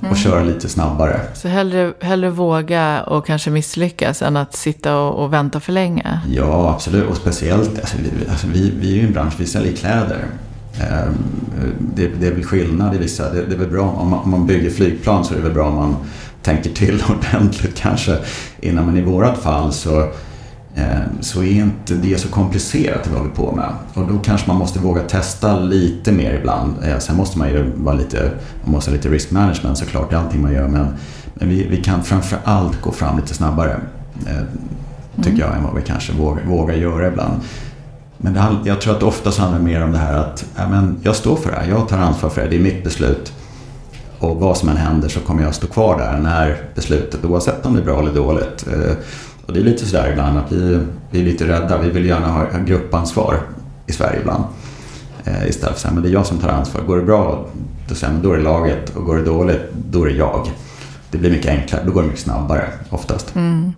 Speaker 2: och mm. köra lite snabbare.
Speaker 1: Så hellre, hellre våga och kanske misslyckas än att sitta och, och vänta för länge?
Speaker 2: Ja, absolut. Och speciellt, alltså, alltså, vi, vi är ju en bransch, vi säljer kläder. Ehm, det, det, är väl skillnad i vissa, det, det är väl bra om man, om man bygger flygplan så är det väl bra om man tänker till [LAUGHS] ordentligt kanske innan. Men i vårat fall så så är inte det så komplicerat det vi håller på med. Och då kanske man måste våga testa lite mer ibland. Eh, sen måste man ju vara lite, man måste ha lite risk management såklart i allting man gör. Men, men vi, vi kan framför allt gå fram lite snabbare. Eh, tycker mm. jag än vad vi kanske vågar, vågar göra ibland. Men det, jag tror att det oftast handlar mer om det här att ja, men jag står för det här, jag tar ansvar för det, det är mitt beslut. Och vad som än händer så kommer jag stå kvar där när beslutet, oavsett om det är bra eller dåligt. Och det är lite sådär ibland att vi, vi är lite rädda. Vi vill gärna ha gruppansvar i Sverige ibland. Eh, istället för att säga, men det är jag som tar ansvar. Går det bra, då, säger man, då är det laget. Och går det dåligt, då är det jag. Det blir mycket enklare. Då går det mycket snabbare oftast.
Speaker 1: Mm.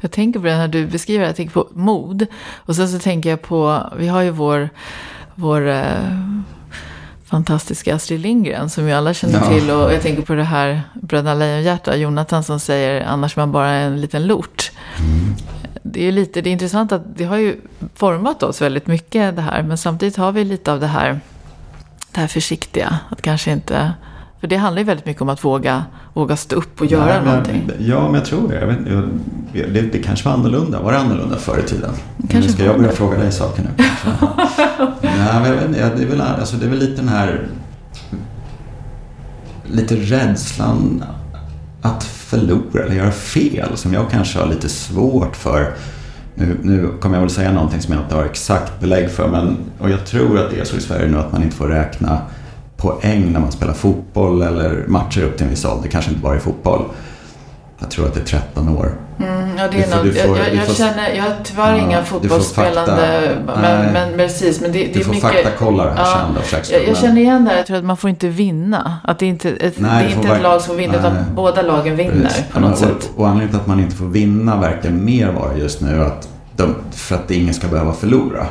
Speaker 1: Jag tänker på det när du beskriver det. Jag tänker på mod. Och sen så tänker jag på, vi har ju vår, vår eh, fantastiska Astrid Lindgren som ju alla känner ja. till. Och jag tänker på det här Bröderna Lejonhjärta, Jonathan som säger annars är man bara en liten lort. Mm. Det är lite, det är intressant att det har ju format oss väldigt mycket det här. Men samtidigt har vi lite av det här, det här försiktiga. Att kanske inte för det handlar ju väldigt mycket om att våga, våga stå upp och göra
Speaker 2: Nej,
Speaker 1: någonting.
Speaker 2: Ja, men jag tror det. Jag vet, jag, det. Det kanske var annorlunda. Var det annorlunda förr i tiden? Kanske nu ska jag börja fråga dig saker nu. [LAUGHS] Nej, men jag vet, det, är väl, alltså, det är väl lite den här... Lite rädslan att förlora eller göra fel som jag kanske har lite svårt för. Nu, nu kommer jag väl säga någonting som jag inte har exakt belägg för. Men, och jag tror att det är så i Sverige nu att man inte får räkna poäng när man spelar fotboll eller matcher upp till en viss ålder. Kanske inte bara i fotboll. Jag tror att det är 13 år.
Speaker 1: Mm, ja, det är får, något, får, jag, jag, får, känner, jag har tyvärr ja, inga fotbollsspelande, men, men, precis. Men det, det
Speaker 2: du får
Speaker 1: mycket,
Speaker 2: faktakolla det här ja, sen
Speaker 1: då, jag, jag känner igen det här, jag tror att man får inte vinna. Att det inte ett, nej, det är inte ett lag som vinner, utan båda lagen vinner precis. på något
Speaker 2: och,
Speaker 1: sätt.
Speaker 2: Och, och anledningen till att man inte får vinna verkar mer vara just nu att de, för att ingen ska behöva förlora.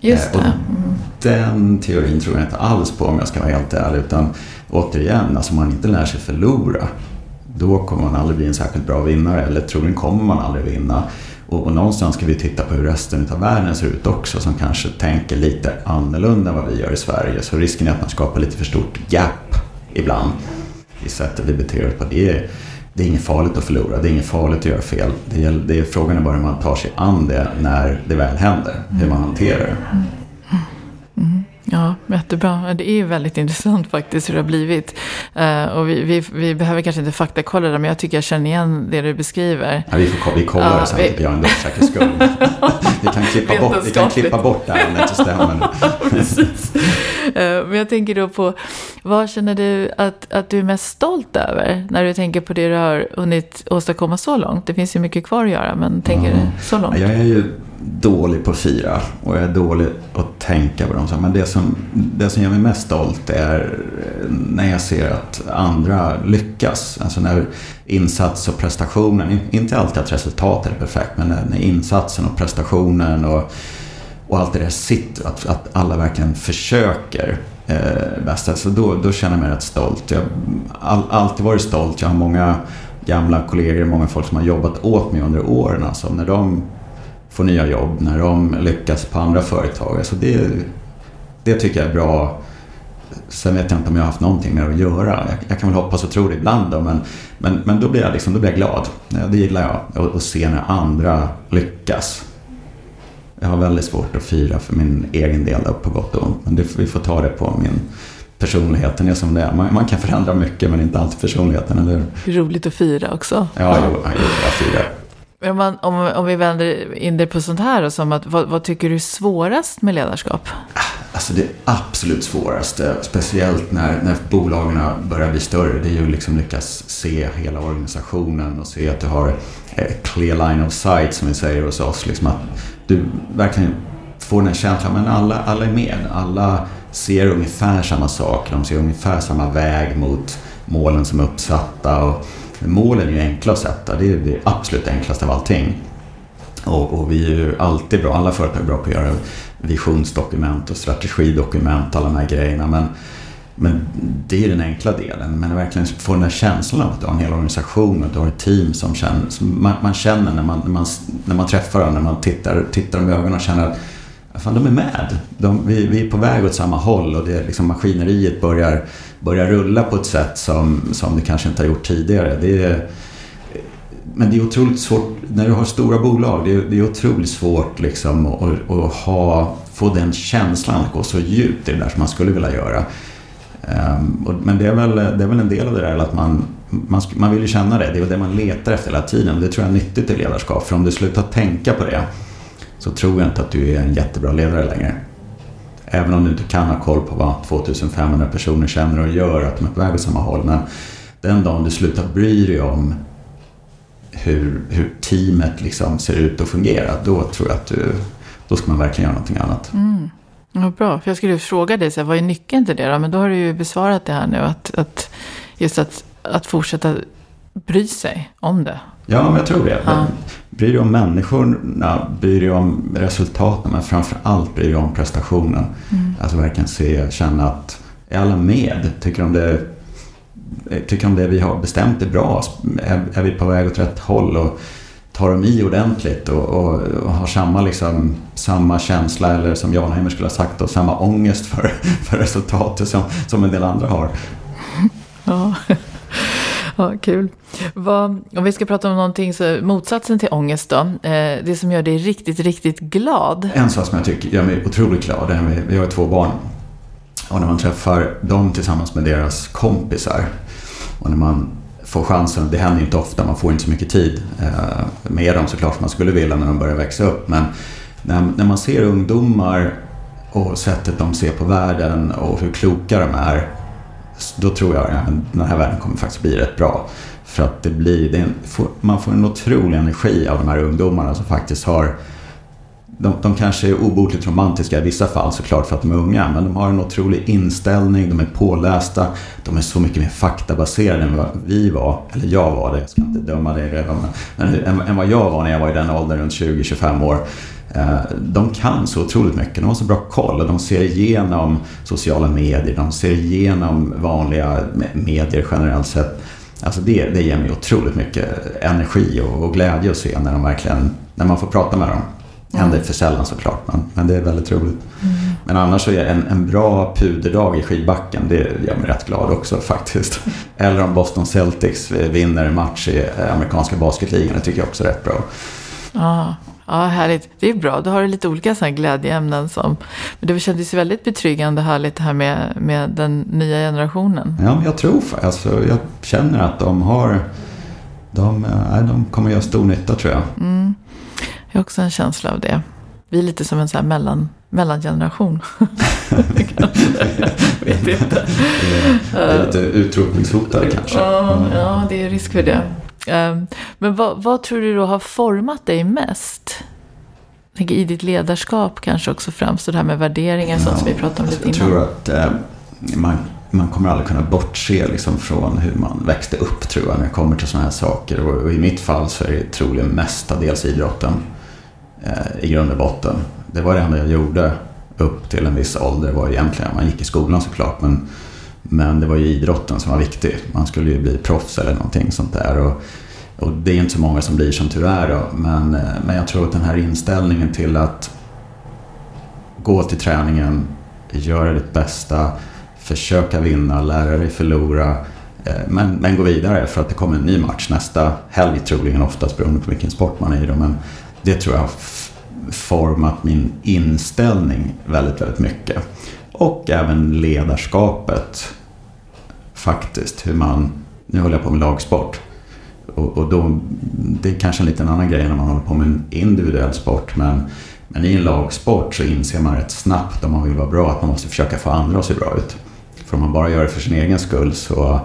Speaker 1: Just eh, det.
Speaker 2: Mm. Den teorin tror jag inte alls på om jag ska vara helt ärlig. Utan återigen, alltså om man inte lär sig förlora då kommer man aldrig bli en särskilt bra vinnare. Eller troligen kommer man aldrig vinna. Och, och någonstans ska vi titta på hur resten av världen ser ut också som kanske tänker lite annorlunda än vad vi gör i Sverige. Så risken är att man skapar lite för stort gap ibland i sättet vi beter oss på. Det det är inget farligt att förlora, det är inget farligt att göra fel. Det är, det är, frågan är bara hur man tar sig an det när det väl händer, hur man hanterar det.
Speaker 1: Ja, jättebra. Det är väldigt intressant faktiskt hur det har blivit. Uh, och vi, vi, vi, behöver kanske inte faktakolla det, men jag tycker jag känner igen det du beskriver.
Speaker 2: Ja, vi, får, vi kollar ja, det sen, vi... Björn, för säkerhets skull. [LAUGHS] vi, kan klippa bort, vi kan klippa bort det här om det [LAUGHS] inte stämmer.
Speaker 1: Precis. Uh, men jag tänker då på, vad känner du att, att du är mest stolt över när du tänker på det du har hunnit åstadkomma så långt? Det finns ju mycket kvar att göra, men tänker mm. så långt?
Speaker 2: Jag är ju dålig på att fira och jag är dålig att tänka på dem. Men det som, det som gör mig mest stolt är eh, när jag ser att andra lyckas. Alltså när insats och prestationen, inte alltid att resultatet är perfekt, men när, när insatsen och prestationen och, och allt det där sitter, att, att alla verkligen försöker eh, bästa. Så alltså då, då känner jag mig rätt stolt. Jag har all, alltid varit stolt. Jag har många gamla kollegor, många folk som har jobbat åt mig under åren. Alltså när de får nya jobb, när de lyckas på andra företag. Alltså det, det tycker jag är bra. Sen vet jag inte om jag har haft någonting med att göra. Jag, jag kan väl hoppas och tro det ibland då, men, men, men då, blir jag liksom, då blir jag glad. Det gillar jag, att se när andra lyckas. Jag har väldigt svårt att fira för min egen del upp på gott och ont. Men det, vi får ta det på min personligheten är som det är. Man, man, kan förändra mycket men inte alltid personligheten, eller
Speaker 1: hur? Roligt att fira också.
Speaker 2: Ja, jo, jag, jag firar.
Speaker 1: Om, man, om, om vi vänder in det på sånt här, som att, vad, vad, tycker du är svårast med ledarskap?
Speaker 2: Ah, alltså det absolut svåraste, speciellt när, när bolagen börjar bli större, det är ju liksom lyckas se hela organisationen och se att du har eh, clear line of sight som vi säger hos oss. Liksom att du verkligen får den känslan, men alla, alla är med. Alla ser ungefär samma sak, de ser ungefär samma väg mot målen som är uppsatta. Och, Målen är ju enkla att sätta, det är det absolut enklaste av allting. Och, och, vi är ju alltid bra, alla företag är bra på att göra visionsdokument och strategidokument och alla de här grejerna. Men, men det är den enkla delen. Men att verkligen få den där känslan av att du har en hel organisation, att du har ett team som, känner, som man, man, känner när man, när man, när man träffar dem, när man tittar, tittar dem i ögonen och känner att fan, de är med. De, vi, vi är på väg åt samma håll och det, liksom, maskineriet börjar, börjar rulla på ett sätt som, som det kanske inte har gjort tidigare. Det är, men det är otroligt svårt, när du har stora bolag, det är, det är otroligt svårt liksom att, att ha, få den känslan att gå så djupt i det där som man skulle vilja göra. Ehm, men det är, väl, det är väl en del av det där att man, man, man vill ju känna det, det är det man letar efter hela tiden. Det tror jag är nyttigt i ledarskap, för om du slutar tänka på det så tror jag inte att du är en jättebra ledare längre. Även om du inte kan ha koll på vad 2500 personer känner och gör, att de är på väg åt samma håll. Men den dagen du slutar bry dig om hur, hur teamet liksom ser ut och fungerar, då tror jag att du, då ska man verkligen göra någonting annat.
Speaker 1: Mm. Ja, bra, för jag skulle fråga dig, så här, vad är nyckeln till det då? Men då har du ju besvarat det här nu, att, att just att, att fortsätta bry sig om det.
Speaker 2: Ja, men jag tror det. Ja. Bryr dig om människorna, bryr dig om resultaten, men framför allt bryr dig om prestationen. Mm. Alltså verkligen se, känna att är alla med? Tycker de det, tycker de det vi har bestämt är bra? Är, är vi på väg åt rätt håll? Och tar de i ordentligt och, och, och, har samma, liksom, samma känsla eller som Jan Heimer skulle ha sagt och samma ångest för, [LAUGHS] för resultatet som, som en del andra har.
Speaker 1: Ja. Ja, kul. Vad, om vi ska prata om någonting, så motsatsen till ångest då. Eh, det som gör dig riktigt, riktigt glad.
Speaker 2: En sak som jag tycker gör mig otroligt glad, är vi har två barn. Och när man träffar dem tillsammans med deras kompisar. Och när man får chansen, det händer ju inte ofta, man får inte så mycket tid eh, med dem såklart som man skulle vilja när de börjar växa upp. Men när, när man ser ungdomar och sättet de ser på världen och hur kloka de är då tror jag att den här världen kommer faktiskt bli rätt bra. För att det blir, det en, man får en otrolig energi av de här ungdomarna som faktiskt har de, de kanske är obotligt romantiska i vissa fall såklart för att de är unga, men de har en otrolig inställning, de är pålästa, de är så mycket mer faktabaserade än vad vi var, eller jag var det, jag ska inte döma dig redan, men än, än vad jag var när jag var i den åldern, runt 20-25 år. Eh, de kan så otroligt mycket, de har så bra koll och de ser igenom sociala medier, de ser igenom vanliga medier generellt sett. Alltså det, det ger mig otroligt mycket energi och, och glädje att se när, de verkligen, när man får prata med dem. Det händer för sällan såklart, men, men det är väldigt roligt. Mm. Men annars så är en, en bra puderdag i skidbacken, det gör mig rätt glad också [LAUGHS] faktiskt. Eller om Boston Celtics vinner en match i amerikanska basketligan, det tycker jag också är rätt bra.
Speaker 1: Ja, Ja, härligt. Det är bra. Då har du lite olika sådana glädjeämnen. Som, men det kändes väldigt betryggande och härligt det här med, med den nya generationen.
Speaker 2: Ja, jag tror alltså, jag känner att de har, de, nej, de kommer göra stor nytta tror jag.
Speaker 1: Mm. Jag har också en känsla av det. Vi är lite som en sån här mellan, mellangeneration. [LAUGHS]
Speaker 2: Vet inte. Det är lite utrotningshotade kanske.
Speaker 1: Mm. Ja, det är risk för det. Ehm, men vad, vad, tror du då har format dig mest? Tänker i ditt ledarskap kanske också främst, det här med värderingar ja, som vi pratade om lite
Speaker 2: innan. Jag tror att eh, man, man kommer aldrig kunna bortse liksom från hur man växte upp tror jag när det kommer till sådana här saker. Och, och, i mitt fall så är det troligen mestadels idrotten Eh, i grund och botten. Det var det enda jag gjorde upp till en viss ålder var egentligen, man gick i skolan såklart, men men det var ju idrotten som var viktig. Man skulle ju bli proffs eller någonting sånt där. Och, och det är inte så många som blir som tur är då. Men, eh, men jag tror att den här inställningen till att gå till träningen, göra ditt bästa, försöka vinna, lära dig förlora. Eh, men, men gå vidare för att det kommer en ny match nästa helg troligen oftast beroende på vilken sport man är i. Då. Men det tror jag har format min inställning väldigt, väldigt mycket. Och även ledarskapet faktiskt. Hur man, nu håller jag på med lagsport. Och, och då, det är kanske en liten annan grej när man håller på med en individuell sport. Men, men i en lagsport så inser man rätt snabbt om man vill vara bra att man måste försöka få andra att se bra ut. För om man bara gör det för sin egen skull så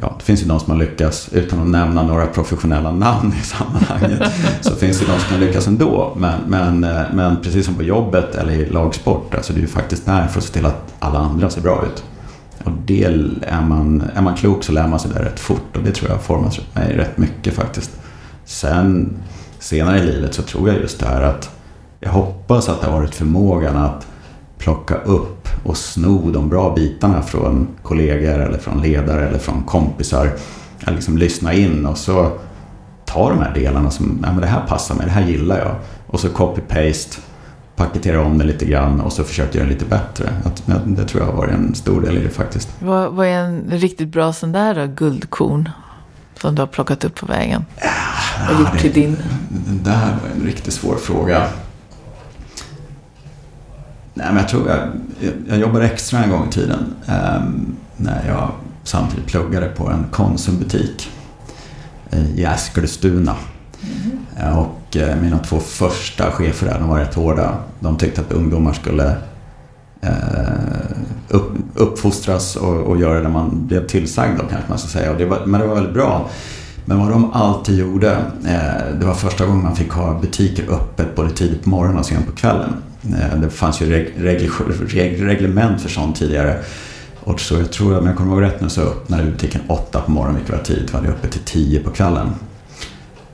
Speaker 2: Ja, det finns ju de som har lyckats, utan att nämna några professionella namn i sammanhanget, [LAUGHS] så finns det de som har lyckats ändå. Men, men, men precis som på jobbet eller i lagsport, alltså det är ju faktiskt där för att se till att alla andra ser bra ut. Och det är man, är man klok så lär man sig det rätt fort och det tror jag har format mig rätt mycket faktiskt. Sen senare i livet så tror jag just det här att jag hoppas att det har varit förmågan att plocka upp och sno de bra bitarna från kollegor eller från ledare eller från kompisar. Att liksom lyssna in och så ta de här delarna som, ja men det här passar mig, det här gillar jag. Och så copy-paste paketera om det lite grann och så försöka göra det lite bättre. Det tror jag har varit en stor del i det faktiskt.
Speaker 1: Vad, vad är en riktigt bra sån där då, guldkorn? Som du har plockat upp på vägen? Ja, och gjort till din?
Speaker 2: Det här var en riktigt svår fråga. Nej, men jag tror jag, jag jobbade extra en gång i tiden. Eh, när jag samtidigt pluggade på en Konsumbutik i Eskilstuna. Mm. Och eh, mina två första chefer där, de var rätt hårda. De tyckte att ungdomar skulle eh, upp, uppfostras och, och göra det man blev tillsagd av kanske man ska säga. Och det var, men det var väldigt bra. Men vad de alltid gjorde, eh, det var första gången man fick ha butiker öppet både tidigt på morgonen och sent på kvällen. Eh, det fanns ju reg, reg, reg, reglement för sånt tidigare. Och så jag tror, om jag kommer ihåg rätt nu, så öppnade butiken åtta på morgonen, vilket var tidigt. Vi hade öppet till tio på kvällen.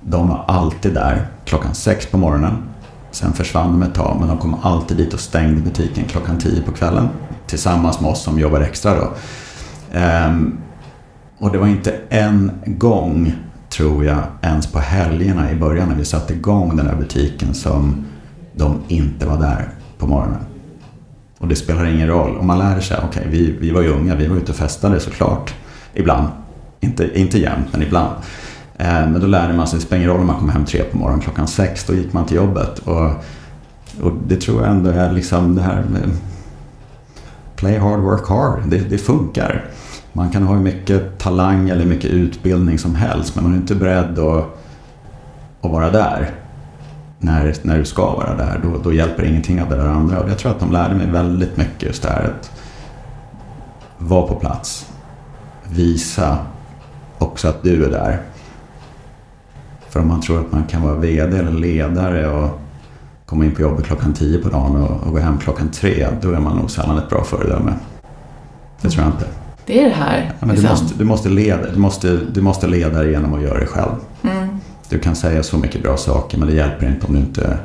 Speaker 2: De var alltid där klockan sex på morgonen. Sen försvann de ett tag, men de kom alltid dit och stängde butiken klockan tio på kvällen. Tillsammans med oss som jobbar extra då. Ehm, och det var inte en gång, tror jag, ens på helgerna i början när vi satte igång den här butiken som de inte var där på morgonen. Och det spelar ingen roll. Om man lär sig, okej, okay, vi, vi var ju unga, vi var ute och festade såklart. Ibland. Inte, inte jämt, men ibland. Eh, men då lärde man sig, det spelar ingen roll om man kom hem tre på morgonen, klockan sex, då gick man till jobbet. Och, och det tror jag ändå är liksom det här med play hard, work hard. Det, det funkar. Man kan ha hur mycket talang eller mycket utbildning som helst, men man är inte beredd att, att vara där när, när du ska vara där, då, då hjälper ingenting av det där andra. Och jag tror att de lärde mig väldigt mycket just det här att vara på plats. Visa också att du är där. För om man tror att man kan vara VD eller ledare och komma in på jobbet klockan tio på dagen och, och gå hem klockan tre, då är man nog sällan ett bra föredöme. Det tror jag inte.
Speaker 1: Det är det här.
Speaker 2: Ja, men liksom. du, måste, du, måste leda, du, måste, du måste leda genom att göra det själv. Mm. Du kan säga så mycket bra saker men det hjälper inte om du inte,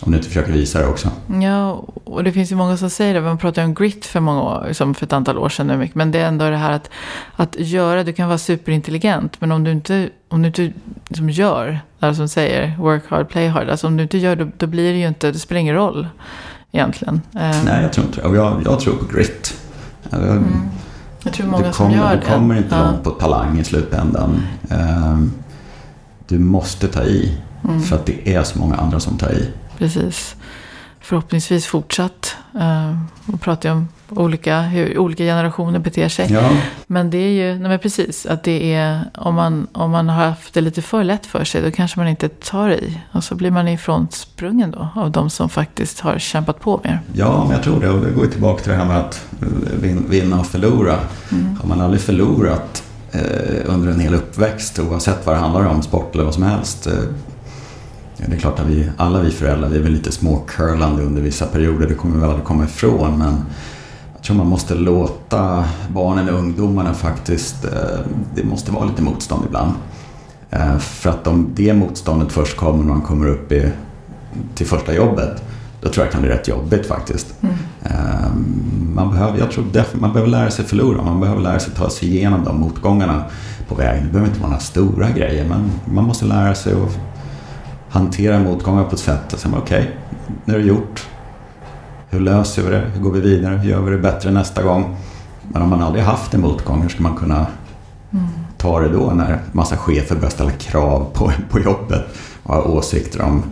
Speaker 2: om du inte försöker visa det också.
Speaker 1: Ja, och det finns ju många som säger det. Man pratade om grit för många år, som för ett antal år sedan. Men det är ändå det här att, att göra, du kan vara superintelligent. Men om du inte, om du inte liksom gör, det som säger work hard, play hard. Alltså om du inte gör då, då blir det ju inte, det spelar ingen roll egentligen.
Speaker 2: Nej, jag tror inte det. Jag, jag tror på grit.
Speaker 1: Mm. Jag tror många
Speaker 2: du
Speaker 1: kommer, som gör
Speaker 2: det. Du kommer inte ja. långt på talang i slutändan. Um, du måste ta i. Mm. För att det är så många andra som tar i.
Speaker 1: Precis. Förhoppningsvis fortsatt. Och pratar om olika, hur olika generationer beter sig.
Speaker 2: Ja.
Speaker 1: Men det är ju, nej men precis, att det är, om man, om man har haft det lite för lätt för sig, då kanske man inte tar i. Och så blir man ifrån sprungen då, av de som faktiskt har kämpat på mer.
Speaker 2: Ja, men jag tror det. Och det går ju tillbaka till det här med att vinna och förlora. Mm. Har man aldrig förlorat eh, Eh, under en hel uppväxt oavsett vad det handlar om, sport eller vad som helst. Eh, det är klart att vi, alla vi föräldrar, vi är väl lite småcurlande under vissa perioder, det kommer vi aldrig komma ifrån. Men jag tror man måste låta barnen och ungdomarna faktiskt, eh, det måste vara lite motstånd ibland. Eh, för att om det motståndet först kommer när man kommer upp i, till första jobbet, då tror jag kan bli rätt jobbigt faktiskt. Mm. Ehm, man, behöver, jag tror man behöver lära sig förlora, man behöver lära sig ta sig igenom de motgångarna på vägen. Det behöver inte vara några stora grejer, men man måste lära sig att hantera motgångar på ett sätt att säga okej, okay, nu är det gjort. Hur löser vi det? Hur går vi vidare? Hur gör vi det bättre nästa gång? Men om man aldrig haft en motgång, hur ska man kunna mm. ta det då när massa chefer börjar ställa krav på, på jobbet och har åsikter om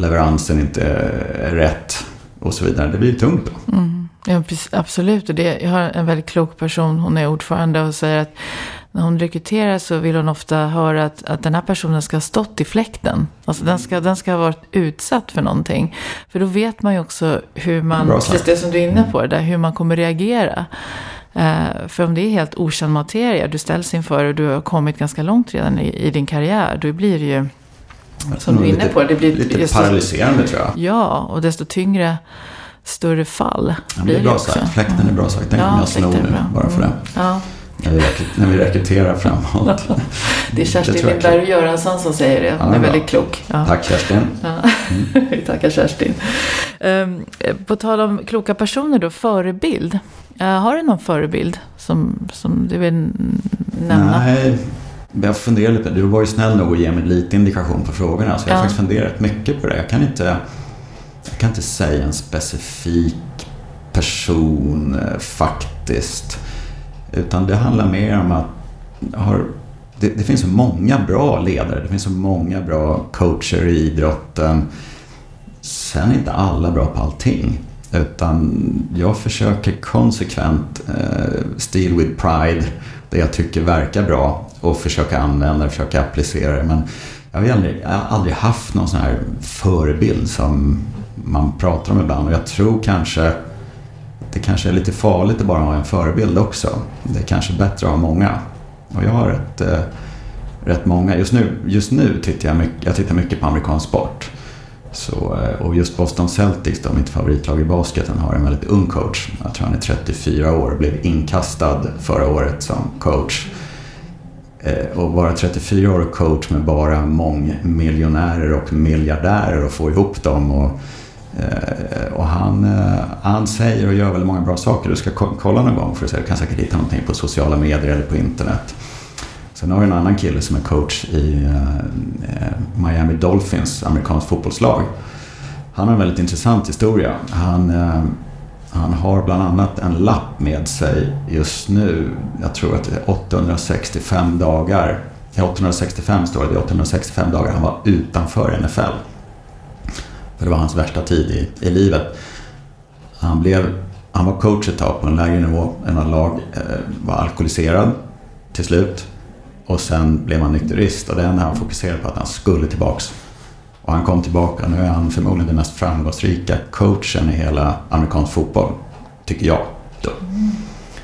Speaker 2: leveransen inte är rätt och så vidare. Det blir tungt då.
Speaker 1: Mm. Ja, absolut. Och det, jag har en väldigt klok person, hon är ordförande och säger att när hon rekryterar så vill hon ofta höra att, att den här personen ska ha stått i fläkten. Alltså den ska, den ska ha varit utsatt för någonting. För då vet man ju också hur man, precis det som du är inne på, där, hur man kommer reagera. Uh, för om det är helt okänd materia du ställs inför och du har kommit ganska långt redan i, i din karriär, då blir det ju som du är inne på. Det blir
Speaker 2: lite paralyserande tror jag.
Speaker 1: Ja, och desto tyngre, större fall
Speaker 2: ja, blir det, är bra sagt. Fläkten är bra sagt. Den ja, kan jag sno nu bara för det. Mm. Ja. När, vi när vi rekryterar framåt. [LAUGHS]
Speaker 1: det är Kerstin Lindberg Göransson som säger det. Hon är väldigt klok.
Speaker 2: Tack Kerstin.
Speaker 1: Mm. [LAUGHS] vi tackar Kerstin. Um, på tal om kloka personer då, förebild. Uh, har du någon förebild som, som du vill nämna?
Speaker 2: Nej, jag funderar lite. Du var ju snäll nog att ge mig lite indikation på frågorna. Så jag har ja. faktiskt funderat mycket på det. Jag kan inte, jag kan inte säga en specifik person eh, faktiskt. Utan det handlar mer om att har, det, det, finns så många bra ledare. Det finns så många bra coacher i idrotten. Sen är inte alla bra på allting. Utan jag försöker konsekvent eh, steal with pride. Det jag tycker verkar bra och försöka använda det, försöka applicera det. Men jag har, aldrig, jag har aldrig haft någon sån här förebild som man pratar om ibland. Och jag tror kanske det kanske är lite farligt att bara ha en förebild också. Det är kanske bättre att ha många. Och jag har rätt, eh, rätt många. Just nu, just nu tittar jag mycket, jag tittar mycket på amerikansk sport. Så, eh, och just Boston Celtics, då, mitt favoritlag i basketen, har en väldigt ung coach. Jag tror han är 34 år och blev inkastad förra året som coach. Eh, och vara 34 år och coach med bara mångmiljonärer och miljardärer och få ihop dem. Och, eh, och han, eh, han säger och gör väldigt många bra saker. Du ska kolla någon gång för att se. Du kan säkert hitta någonting på sociala medier eller på internet. Sen har vi en annan kille som är coach i Miami Dolphins, amerikanskt fotbollslag. Han har en väldigt intressant historia. Han, han har bland annat en lapp med sig just nu. Jag tror att det är 865 dagar. 865 står det, det är 865 dagar han var utanför NFL. För det var hans värsta tid i, i livet. Han, blev, han var coach ett tag på en lägre nivå. En av lag eh, var alkoholiserad till slut. Och sen blev han nykterist och det enda han fokuserade på att han skulle tillbaks. Och han kom tillbaka. Nu är han förmodligen den mest framgångsrika coachen i hela amerikansk fotboll. Tycker jag. Då.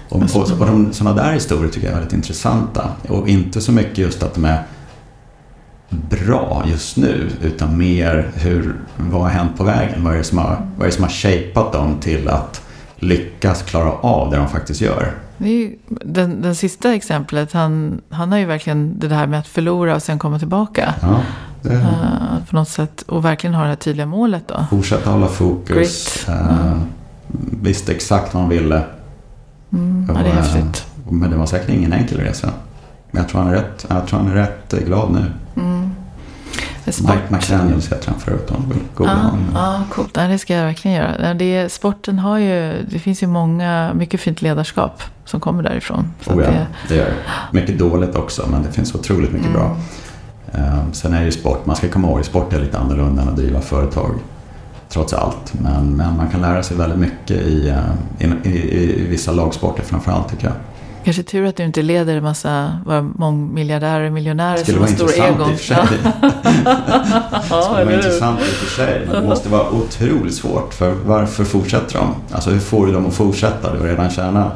Speaker 2: Och, och, och de, sådana där historier tycker jag är väldigt intressanta. Och inte så mycket just att de är bra just nu. Utan mer hur, vad har hänt på vägen? Vad är det som har, vad är det som har shapat dem till att lyckas klara av det de faktiskt gör?
Speaker 1: Det är ju, den, den sista exemplet, han, han har ju verkligen det här med att förlora och sen komma tillbaka.
Speaker 2: Ja, det...
Speaker 1: uh, på något sätt. Och verkligen ha det här tydliga målet då.
Speaker 2: Fortsätta hålla fokus. Uh, mm. Visste exakt vad han ville.
Speaker 1: Mm, och, ja, det är häftigt.
Speaker 2: Men det var säkert ingen enkel resa. Men jag tror han är rätt, jag tror han är rätt glad nu.
Speaker 1: Mm.
Speaker 2: Mike McDaniels heter han förut.
Speaker 1: Ja, ah, ah, coolt. det ska jag verkligen göra. Det, sporten har ju, det finns ju många, mycket fint ledarskap som kommer därifrån.
Speaker 2: Så oh ja, det, det gör Mycket dåligt också, men det finns otroligt mycket mm. bra. Um, sen är det ju sport, man ska komma ihåg, sport är lite annorlunda än att driva företag. Trots allt. Men, men man kan lära sig väldigt mycket i, uh, i, i, i vissa lagsporter framförallt tycker jag.
Speaker 1: Kanske tur att du inte leder en massa mångmiljardärer och miljonärer
Speaker 2: som har stora egon. Det [LAUGHS] skulle vara intressant i och för sig. Men det måste vara otroligt svårt. För varför fortsätter de? Alltså hur får du dem att fortsätta? Du har redan tjänat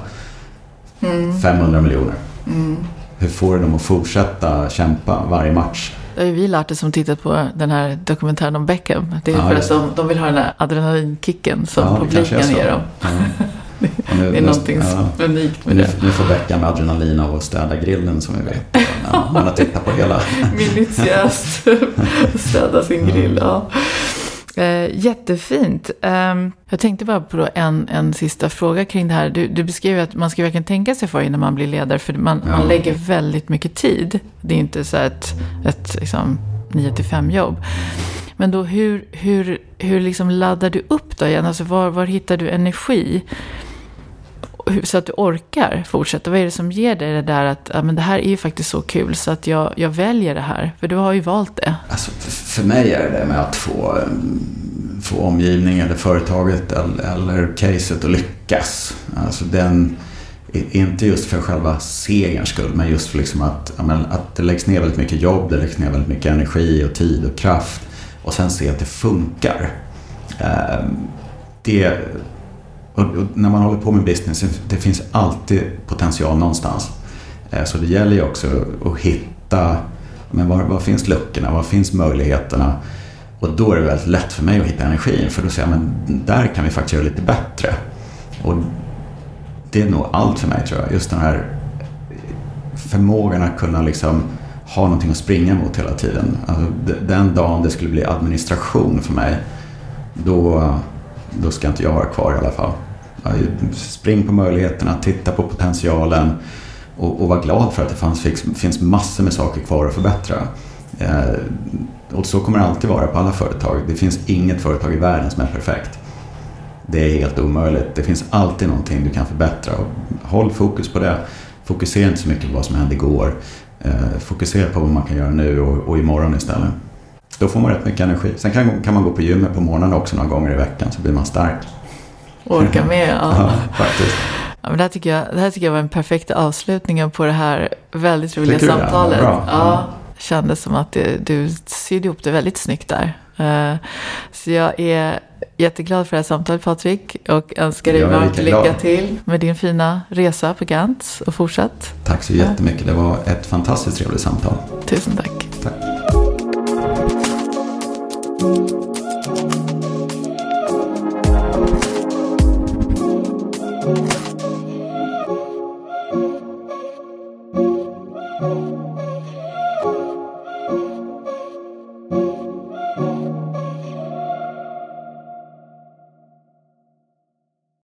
Speaker 2: mm. 500 miljoner.
Speaker 1: Mm.
Speaker 2: Hur får du dem att fortsätta kämpa varje match?
Speaker 1: Det har ju vi lärt oss som tittat på den här dokumentären om Beckham. Det är ja, för att de, de vill ha den här adrenalinkicken som ja, publiken ger dem. Ja. Nu, det är någonting ja, unikt med
Speaker 2: nu,
Speaker 1: det.
Speaker 2: Nu får Becka med adrenalin av att städa grillen som vi vet. [LAUGHS] Man har tittat på hela.
Speaker 1: Minutiöst [LAUGHS] städa sin grill. Ja. Eh, jättefint. Eh, jag tänkte bara på en, en sista fråga kring det här. Du, du beskrev att man ska verkligen tänka sig för innan man blir ledare. För man, ja. man lägger väldigt mycket tid. Det är inte så ett, ett liksom, 9 till 5 jobb. Men då hur, hur, hur liksom laddar du upp då igen? Alltså var, var hittar du energi? Så att du orkar fortsätta? Vad är det som ger dig det där att ja, men det här är ju faktiskt så kul så att jag, jag väljer det här? För du har ju valt det.
Speaker 2: Alltså, för mig är det det med att få, mm, få omgivningen eller företaget eller, eller caset att lyckas. Alltså den, inte just för själva segerns skull, men just för liksom att, ja, men, att det läggs ner väldigt mycket jobb, det läggs ner väldigt mycket energi och tid och kraft. Och sen se att det funkar. Ehm, det och, när man håller på med business, det finns alltid potential någonstans. Eh, så det gäller ju också att hitta, men var, var finns luckorna, var finns möjligheterna? Och då är det väldigt lätt för mig att hitta energin, för då säger jag, men där kan vi faktiskt göra lite bättre. Och det är nog allt för mig tror jag, just den här förmågan att kunna liksom ha någonting att springa mot hela tiden. Alltså, den dagen det skulle bli administration för mig, då, då ska inte jag vara kvar i alla fall. Spring på möjligheterna, titta på potentialen och, och var glad för att det fanns, finns massor med saker kvar att förbättra. Eh, och så kommer det alltid vara på alla företag. Det finns inget företag i världen som är perfekt. Det är helt omöjligt. Det finns alltid någonting du kan förbättra. och Håll fokus på det. Fokusera inte så mycket på vad som hände igår. Eh, fokusera på vad man kan göra nu och, och imorgon istället. Då får man rätt mycket energi. Sen kan, kan man gå på gymmet på morgonen också några gånger i veckan så blir man stark.
Speaker 1: Orka med, [LAUGHS] ja.
Speaker 2: faktiskt.
Speaker 1: Ja, men det, här tycker jag, det här tycker jag var en perfekt avslutning på det här väldigt roliga samtalet.
Speaker 2: Ja,
Speaker 1: ja, kändes som att det, du sydde ihop det väldigt snyggt där. Uh, så jag är jätteglad för det här samtalet Patrik och önskar dig varmt lycka till med din fina resa på Gantz och fortsatt.
Speaker 2: Tack så jättemycket. Det var ett fantastiskt trevligt samtal.
Speaker 1: Tusen tack.
Speaker 2: Tack.